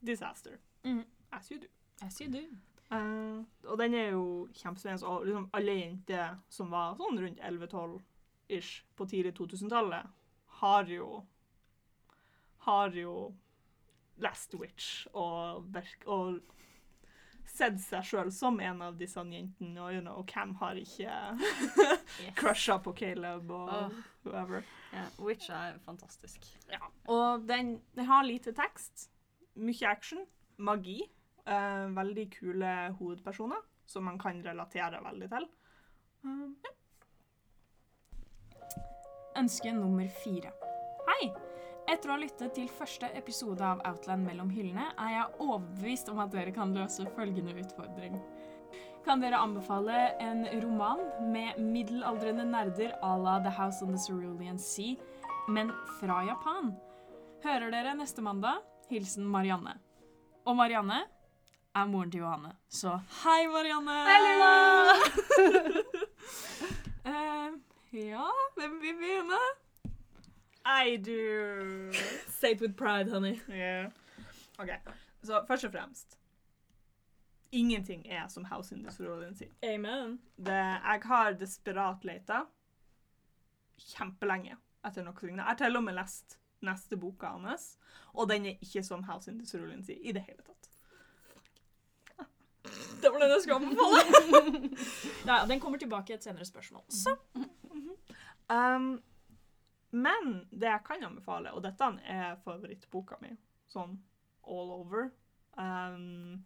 disaster. Mm. As you do. As you do. Uh, og den er jo kjempespennende. Og liksom alle jenter som var sånn rundt 11-12-ish på tidlig 2000-tallet, har jo Har jo lest Witch og, og sett seg sjøl som en av disse jentene, og, you know, og hvem har ikke crusha på Caleb og oh. whoever. Yeah. Witch er fantastisk. Og den, den har lite tekst, mye action, magi. uh, veldig kule hovedpersoner som man kan relatere veldig til. Uh, ja. Ønske nummer fire. Hei! Etter å ha lyttet til første episode av Outland mellom hyllene, er jeg overbevist om at dere kan løse følgende utfordring. Kan dere anbefale en roman med middelaldrende nerder à la The House on the Cerulean Sea, men fra Japan? Hører dere neste mandag? Hilsen Marianne. Og Marianne er moren til Johanne. Så hei, Marianne! Eh, ja, hvem vil begynne? I do. Say it with pride, honey. Yeah. OK. Så først og fremst Ingenting er som House in the Cerulean sin. Amen. Det, jeg har desperat leita kjempelenge etter noe lignende. Jeg har til og med lest neste boka hans, og den er ikke som House in the Cerulean Sea i det hele tatt. Det var den jeg skulle anbefale. ja, den kommer tilbake i et senere spørsmål. Så. Um, men det jeg kan anbefale, og dette er favorittboka mi, sånn all over, um,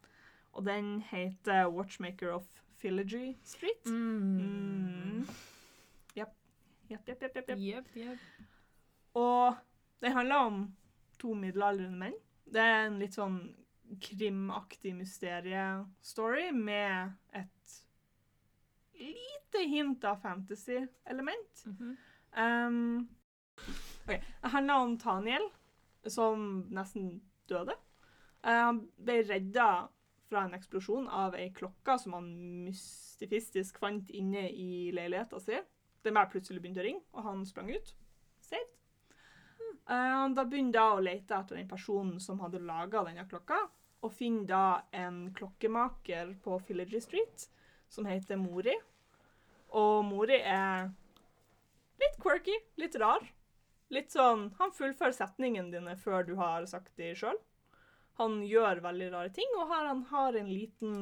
og den heter Watchmaker of Filogy Street. Mm. Jepp, jepp, jepp, jepp, jepp. Yep, yep. Og det handler om to middelaldrende menn. Det er en litt sånn krimaktig mysteriestory med et lite hint av fantasy-element. Mhm. Um, okay. Det handler om Taniel, som nesten døde. Uh, han ble redda fra en eksplosjon av ei klokke som han mystifistisk fant inne i leiligheta si. Den bare plutselig begynte å ringe, og han sprang ut. Eh, da begynner jeg å lete etter den personen som hadde laga denne klokka, og finner da en klokkemaker på Fillagy Street som heter Mori. Og Mori er litt quirky, litt rar. Litt sånn Han fullfører setningene dine før du har sagt de sjøl. Han gjør veldig rare ting, og her han har en liten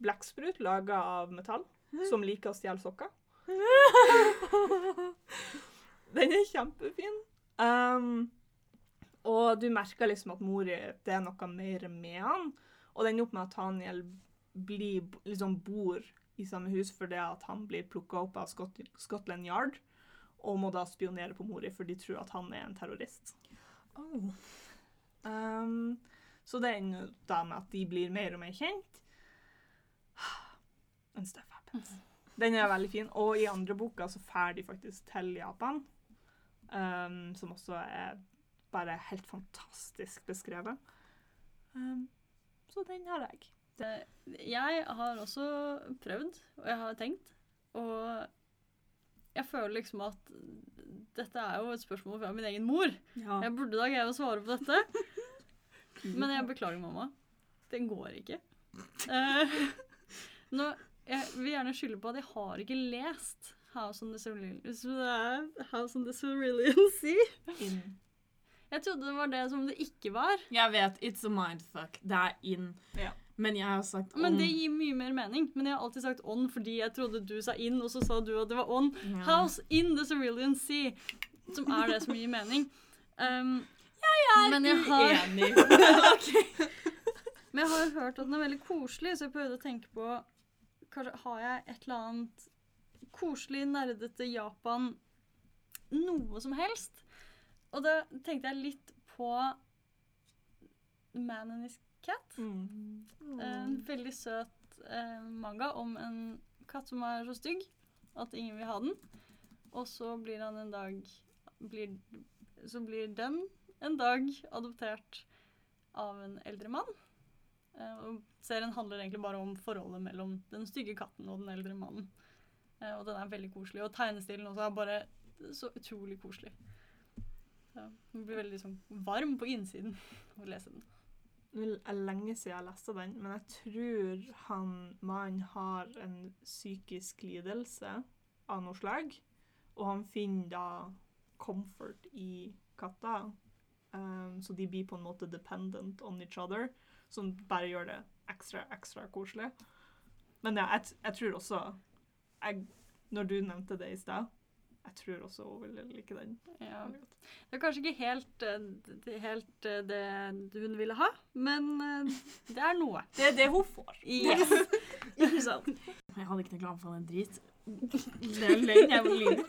blekksprut laga av metall som liker å stjele sokker. Den er kjempefin. Um, og du merker liksom at Mori det er noe mer med han. Og det ender opp med at Taniel blir, liksom bor i samme hus fordi at han blir plukka opp av Scot Scotland Yard og må da spionere på Mori, for de tror at han er en terrorist. Oh. Um, så det ender da med at de blir mer og mer kjent. And stuff happens. Den er veldig fin. Og i andre boka så drar de faktisk til Japan. Um, som også er bare helt fantastisk beskrevet. Um, så den har jeg. Det, jeg har også prøvd, og jeg har tenkt Og jeg føler liksom at dette er jo et spørsmål fra min egen mor. Ja. Jeg burde da greie å svare på dette. Men jeg beklager, mamma. Den går ikke. Uh, nå, jeg vil gjerne skylde på at jeg har ikke lest House on the Cerulean Sea. Inn. Jeg trodde det var det som det ikke var. Jeg vet, it's a mindfuck. Det er in. Ja. Men jeg har sagt on. Men det gir mye mer mening. Men jeg har alltid sagt on fordi jeg trodde du sa in, og så sa du at det var on. Ja. House in the Cerulean Sea, som er det som gir mening. Um, men jeg har Uenig. Men jeg har hørt at den er veldig koselig, så jeg prøvde å tenke på Kanskje har jeg et eller annet koselig, nerdete Japan Noe som helst? Og da tenkte jeg litt på Man and His Cat. Mm. En veldig søt eh, manga om en katt som er så stygg at ingen vil ha den. Og så blir han en dag blir, Så blir den en dag adoptert av en eldre mann. Eh, og serien handler egentlig bare om forholdet mellom den stygge katten og den eldre mannen. Eh, og den er veldig koselig. Og tegnestilen også er bare så utrolig koselig. Ja, man blir veldig liksom, varm på innsiden av å lese den. Det er lenge siden jeg leste den, men jeg tror han mannen har en psykisk lidelse av noe slag. Og han finner da comfort i katta. Um, så de blir på en måte dependent on each other, som bare gjør det ekstra, ekstra koselig. Men ja, jeg, jeg tror også jeg, Når du nevnte det i sted, jeg tror også hun ville like den. Ja. Det er kanskje ikke helt, eh, det, helt eh, det hun ville ha, men eh, det er noe. Det er det hun får. Yes. Ikke sant? Jeg hadde ikke noe glad for en drit. Det er løgn. Jeg vil lyve.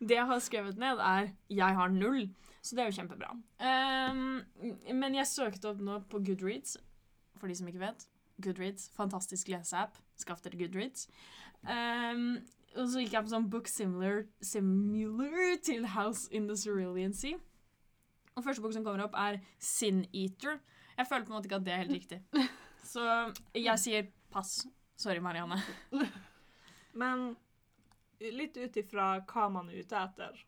Det jeg har skrevet ned, er 'jeg har null'. Så det er jo kjempebra. Um, men jeg søkte opp nå på Goodreads, for de som ikke vet. Goodreads, fantastisk leseapp. Skaff dere Goodreads. Um, og så gikk jeg på sånn book similar, similar til House in the Cerulean Sea. Og første bok som kommer opp, er Sin Eater. Jeg føler på en måte ikke at det er helt riktig. Så jeg sier pass. Sorry, Marianne. Men litt ut ifra hva man er ute etter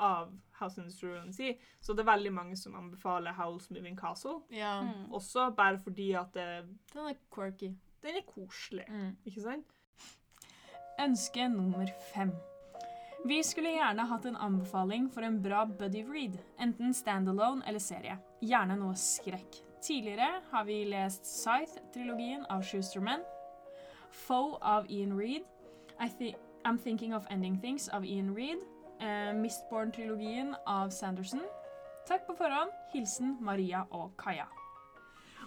av House in the Cerulean Sea, så det er veldig mange som anbefaler Howls Moving Castle. Ja, Mm. Også bare fordi at det, den er quirky. den er koselig, ikke sant? Ønske nummer fem. Vi skulle gjerne hatt en anbefaling for en bra buddy read, enten standalone eller serie. Gjerne noe skrekk. Tidligere har vi lest Scythe-trilogien av Schusterman, Foe av Ian Reed, I thi I'm Thinking of Ending Things av Ian Reed, eh, Mistborn-trilogien av Sanderson. Takk på forhånd. Hilsen Maria og Kaja.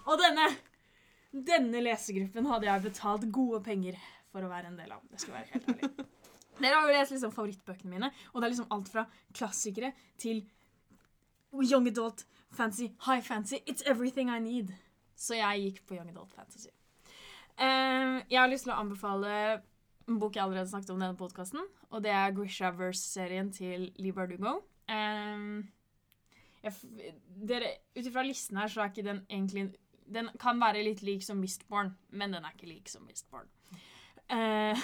Og denne denne lesegruppen hadde jeg betalt gode penger for å være en del av. Det skal være helt ærlig. Dere har jo lest liksom favorittbøkene mine, og det er liksom alt fra klassikere til young adult fantasy, high fancy. It's everything I need. Så jeg gikk på young adult fantasy. Eh, jeg har lyst til å anbefale en bok jeg allerede snakket om i denne podkasten, og det er Grishaverse-serien til Lee Bardugo. Dere, Ut ifra listen her, så er ikke den egentlig Den kan være litt lik som Mistborn, men den er ikke lik som Mistborn. Eh,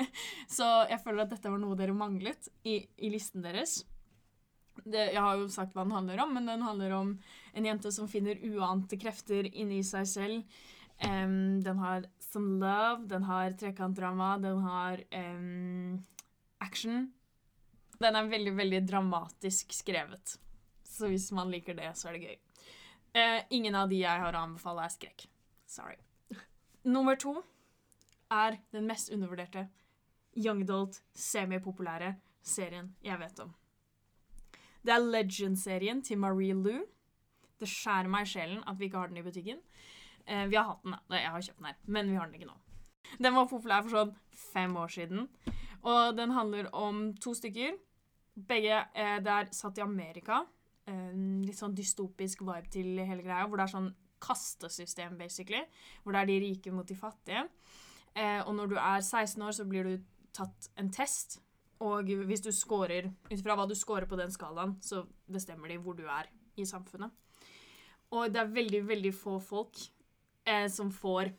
så jeg føler at dette var noe dere manglet i, i listen deres. Det, jeg har jo sagt hva den handler om, men den handler om en jente som finner uante krefter inni seg selv. Em, den har some love, den har trekantdrama, den har um, action. Den er veldig, veldig dramatisk skrevet. Så hvis man liker det, så er det gøy. Uh, ingen av de jeg har å anbefale, er skrekk. Sorry. Nummer to er den mest undervurderte young adult, semipopulære serien jeg vet om. Det er Legend-serien til Marie Lou. Det skjærer meg i sjelen at vi ikke har den i butikken. Eh, vi har hatt den, da. Jeg har kjøpt den her, men vi har den ikke nå. Den var populær for sånn fem år siden, og den handler om to stykker. Begge eh, det er satt i Amerika. Eh, litt sånn dystopisk vibe til hele greia, hvor det er sånn kastesystem, basically. Hvor det er de rike mot de fattige. Eh, og når du er 16 år, så blir du tatt en test. Og hvis du scorer, ut fra hva du scorer på den skalaen, så bestemmer de hvor du er i samfunnet. Og det er veldig, veldig få folk eh, som får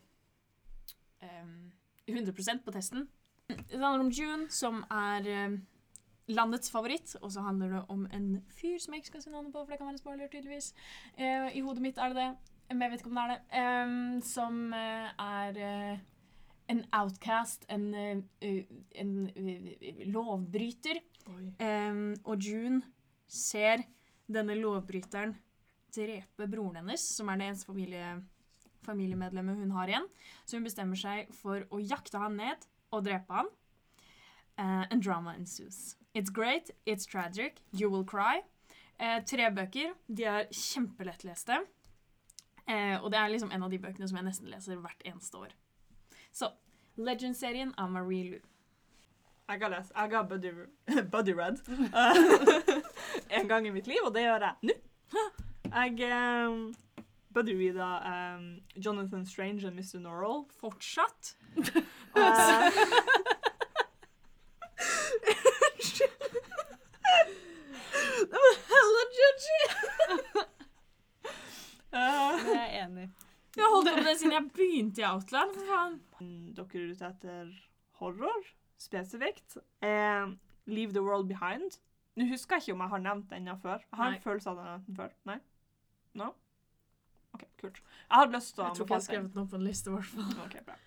em, 100% på testen. Det handler om June, som er eh, landets favoritt, og så handler det om en fyr som jeg ikke skal si navnet på, for det kan være en spoiler, tydeligvis. Eh, I hodet mitt er det det, men jeg vet ikke om det er det. Em, som eh, er eh, en outcast, en, en lovbryter. Em, og June ser denne lovbryteren drepe broren hennes, som er det eneste familie, familiemedlemmet hun har igjen. Så hun bestemmer seg for å jakte han ned og drepe han. Uh, and drama ensues. It's great, it's tragic, you will cry. Uh, tre bøker. De er kjempelettleste. Uh, og det er liksom en av de bøkene som jeg nesten leser hvert eneste år. Så Legend-serien av Marie Lou. Jeg har lest Jeg har Buddy, buddy Red eh, en gang i mitt liv, og det gjør jeg nå. Jeg um, buddy reada um, Jonathan Strange og Mr. Norrell. Fortsatt. Unnskyld. Det var hella judgy! Eh, Det er jeg enig i. Jeg holdt på med det siden jeg begynte i Outland. For faen. dere er ute etter horror spesifikt. Eh, Leave the World Behind. Nå husker jeg ikke om jeg har nevnt den før. Jeg har Nei. en følelse av den før. Nei? No? OK, kult. Jeg hadde lyst til å Jeg tror ikke jeg har skrevet den opp på en liste, i hvert fall. Okay, bra.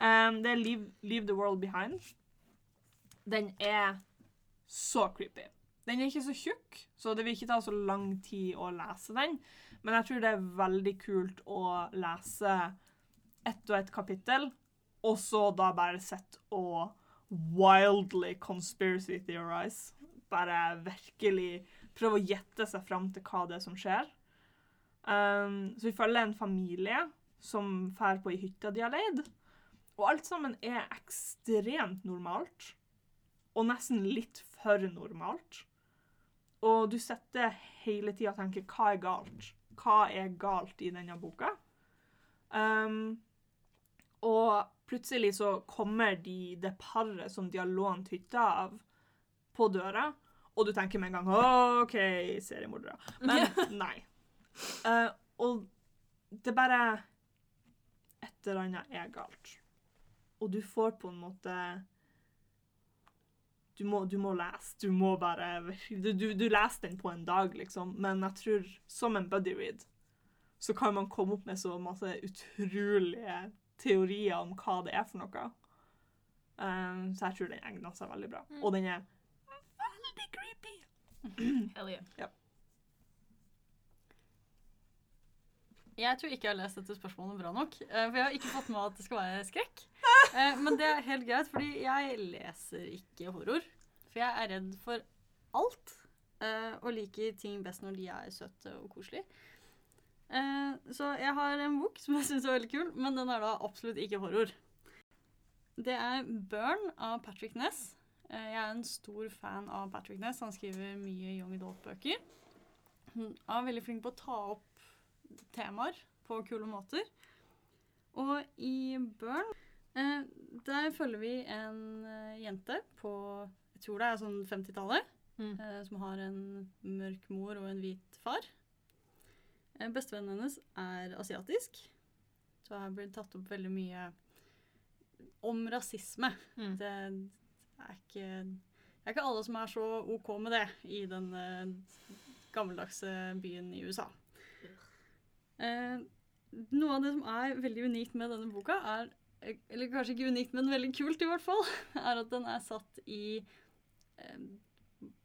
Um, det er Leave, Leave the World Behind. Den er så creepy. Den er ikke så tjukk, så det vil ikke ta så lang tid å lese den. Men jeg tror det er veldig kult å lese ett og ett kapittel, og så da bare sitte og wildly conspiracy theorize. Bare virkelig prøve å gjette seg fram til hva det er som skjer. Um, så vi følger en familie som drar på ei hytte de har leid. Og alt sammen er ekstremt normalt. Og nesten litt for normalt. Og du sitter hele tida og tenker hva er galt? Hva er galt i denne boka? Um, og plutselig så kommer de, det paret som de har lånt hytta av, på døra. Og du tenker med en gang OK, seriemordere. Men nei. Eh, og det bare Et eller annet er galt. Og du får på en måte Du må, du må lese. Du må bare du, du, du leser den på en dag, liksom. Men jeg tror, som en buddy read, så kan man komme opp med så masse utrolige teorier om hva det er for noe. Eh, så jeg tror den egner seg veldig bra. Og den er veldig creepy. Hell yeah. Jeg tror ikke jeg har lest dette spørsmålet bra nok. eh, For jeg har ikke fått med at det skal være skrekk. Eh, Men det er helt greit, fordi jeg leser ikke horror. For jeg er redd for alt. eh, Og liker ting best når de er søte og koselige. Så jeg har en bok som jeg syns er veldig kul, men den er da absolutt ikke horror. Det er 'Burn' av Patrick Ness. Jeg er en stor fan av Patrick Ness. Han skriver mye young adult-bøker. Han er veldig flink på å ta opp temaer på kule måter. Og i Burn eh, der følger vi en eh, jente på jeg tror det er sånn 50-tallet, Mm. eh, som har en mørk mor og en hvit far. Eh, bestevennen hennes er asiatisk, så her blir det tatt opp veldig mye om rasisme. Mm. Det er ikke, det er ikke alle som er så OK med det i den eh, gammeldagse byen i USA. Eh, noe av det som er veldig unikt med denne boka, er eller kanskje ikke unikt, men veldig kult i hvert fall, er at den er satt i eh,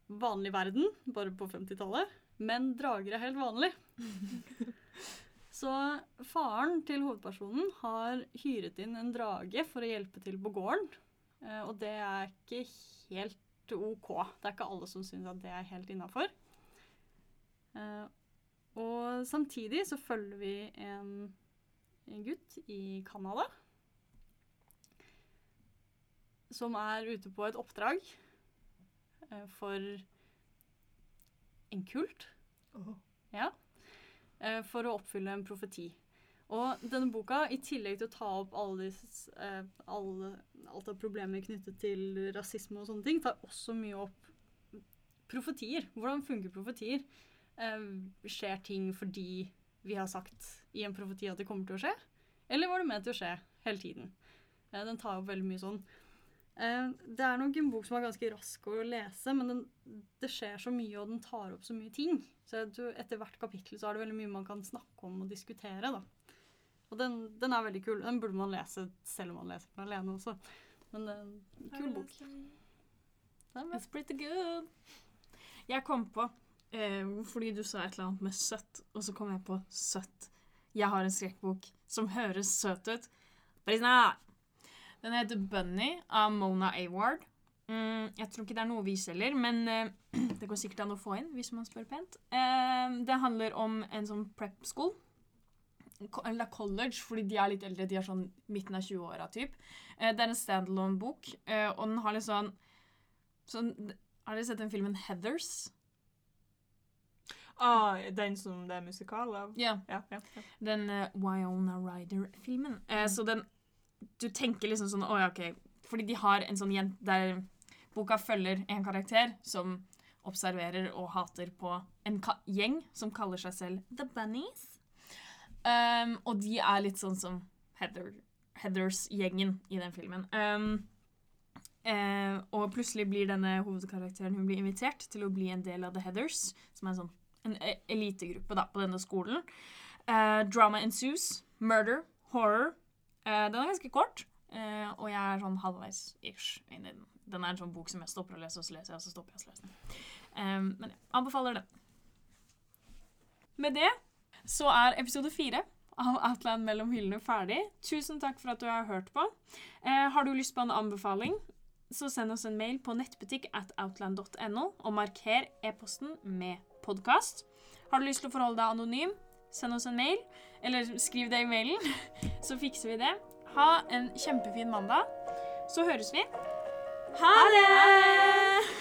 vanlig verden, bare på 50-tallet. Men drager er helt vanlig. Så faren til hovedpersonen har hyret inn en drage for å hjelpe til på gården. Eh, og det er ikke helt OK. Det er ikke alle som syns at det er helt innafor. Eh, og samtidig så følger vi en, en gutt i Canada som er ute på et oppdrag eh, for en kult. Ja. Eh, for å oppfylle en profeti. Og denne boka, i tillegg til å ta opp alle disse, eh, alle, alt av problemer knyttet til rasisme og sånne ting, tar også mye opp profetier. Hvordan funker profetier? Eh, skjer ting fordi vi har sagt i en profeti at det kommer til å skje? Eller var det ment til å skje hele tiden? Eh, den tar opp veldig mye sånn. Eh, det er nok en bok som er ganske rask å lese, men den, det skjer så mye, og den tar opp så mye ting. Så etter hvert kapittel så er det veldig mye man kan snakke om og diskutere. da. Og den, den er veldig kul. Den burde man lese selv om man leser den alene også. Men det er en kul bok. It's pretty good. Jeg kom på, eh, fordi du sa et eller annet med søtt, og så kom jeg på søtt. Jeg har en skrekkbok som høres søt ut. Den heter Bunny av Mona Award. Mm, jeg tror ikke det er noe vi selger, men eh, det går sikkert an å få inn hvis man spør pent. Eh, det handler om en sånn prep school. Eller college, fordi de er litt eldre. De er sånn midten av 20-åra, typ. Eh, det er en standalone-bok, eh, og den har litt sånn Sånn, har dere sett den filmen Heathers? Ah, den som det er musikal av? Ja. Ja, ja, ja. Den uh, Wyona Ryder-filmen. Eh, så den Du tenker liksom sånn Å ja, OK. Fordi de har en sånn jente der boka følger en karakter som observerer og hater på en gjeng som kaller seg selv The Bunnies. Um, og de er litt sånn som Heather, Heathers-gjengen i den filmen. Um, Uh, og plutselig blir denne hovedkarakteren hun blir invitert til å bli en del av The Heathers, som er en sånn en e- elitegruppe da, på denne skolen. Uh, drama ensues. Murder. Horror. Uh, den er ganske kort, uh, og jeg er sånn halvveis ish inni den. Den er en sånn bok som jeg stopper å lese, og så leser jeg, og så stopper jeg å lese den. Um, men jeg anbefaler den. Med det så er episode fire av Outland mellom hyllene ferdig. Tusen takk for at du har hørt på. Eh, har du lyst på en anbefaling, så send oss en mail på nettbutikk at outland.no, og marker e-posten med podkast. Har du lyst til å forholde deg anonym, send oss en mail, eller skriv det i mailen, så fikser vi det. Ha en kjempefin mandag. Så høres vi. Ha det!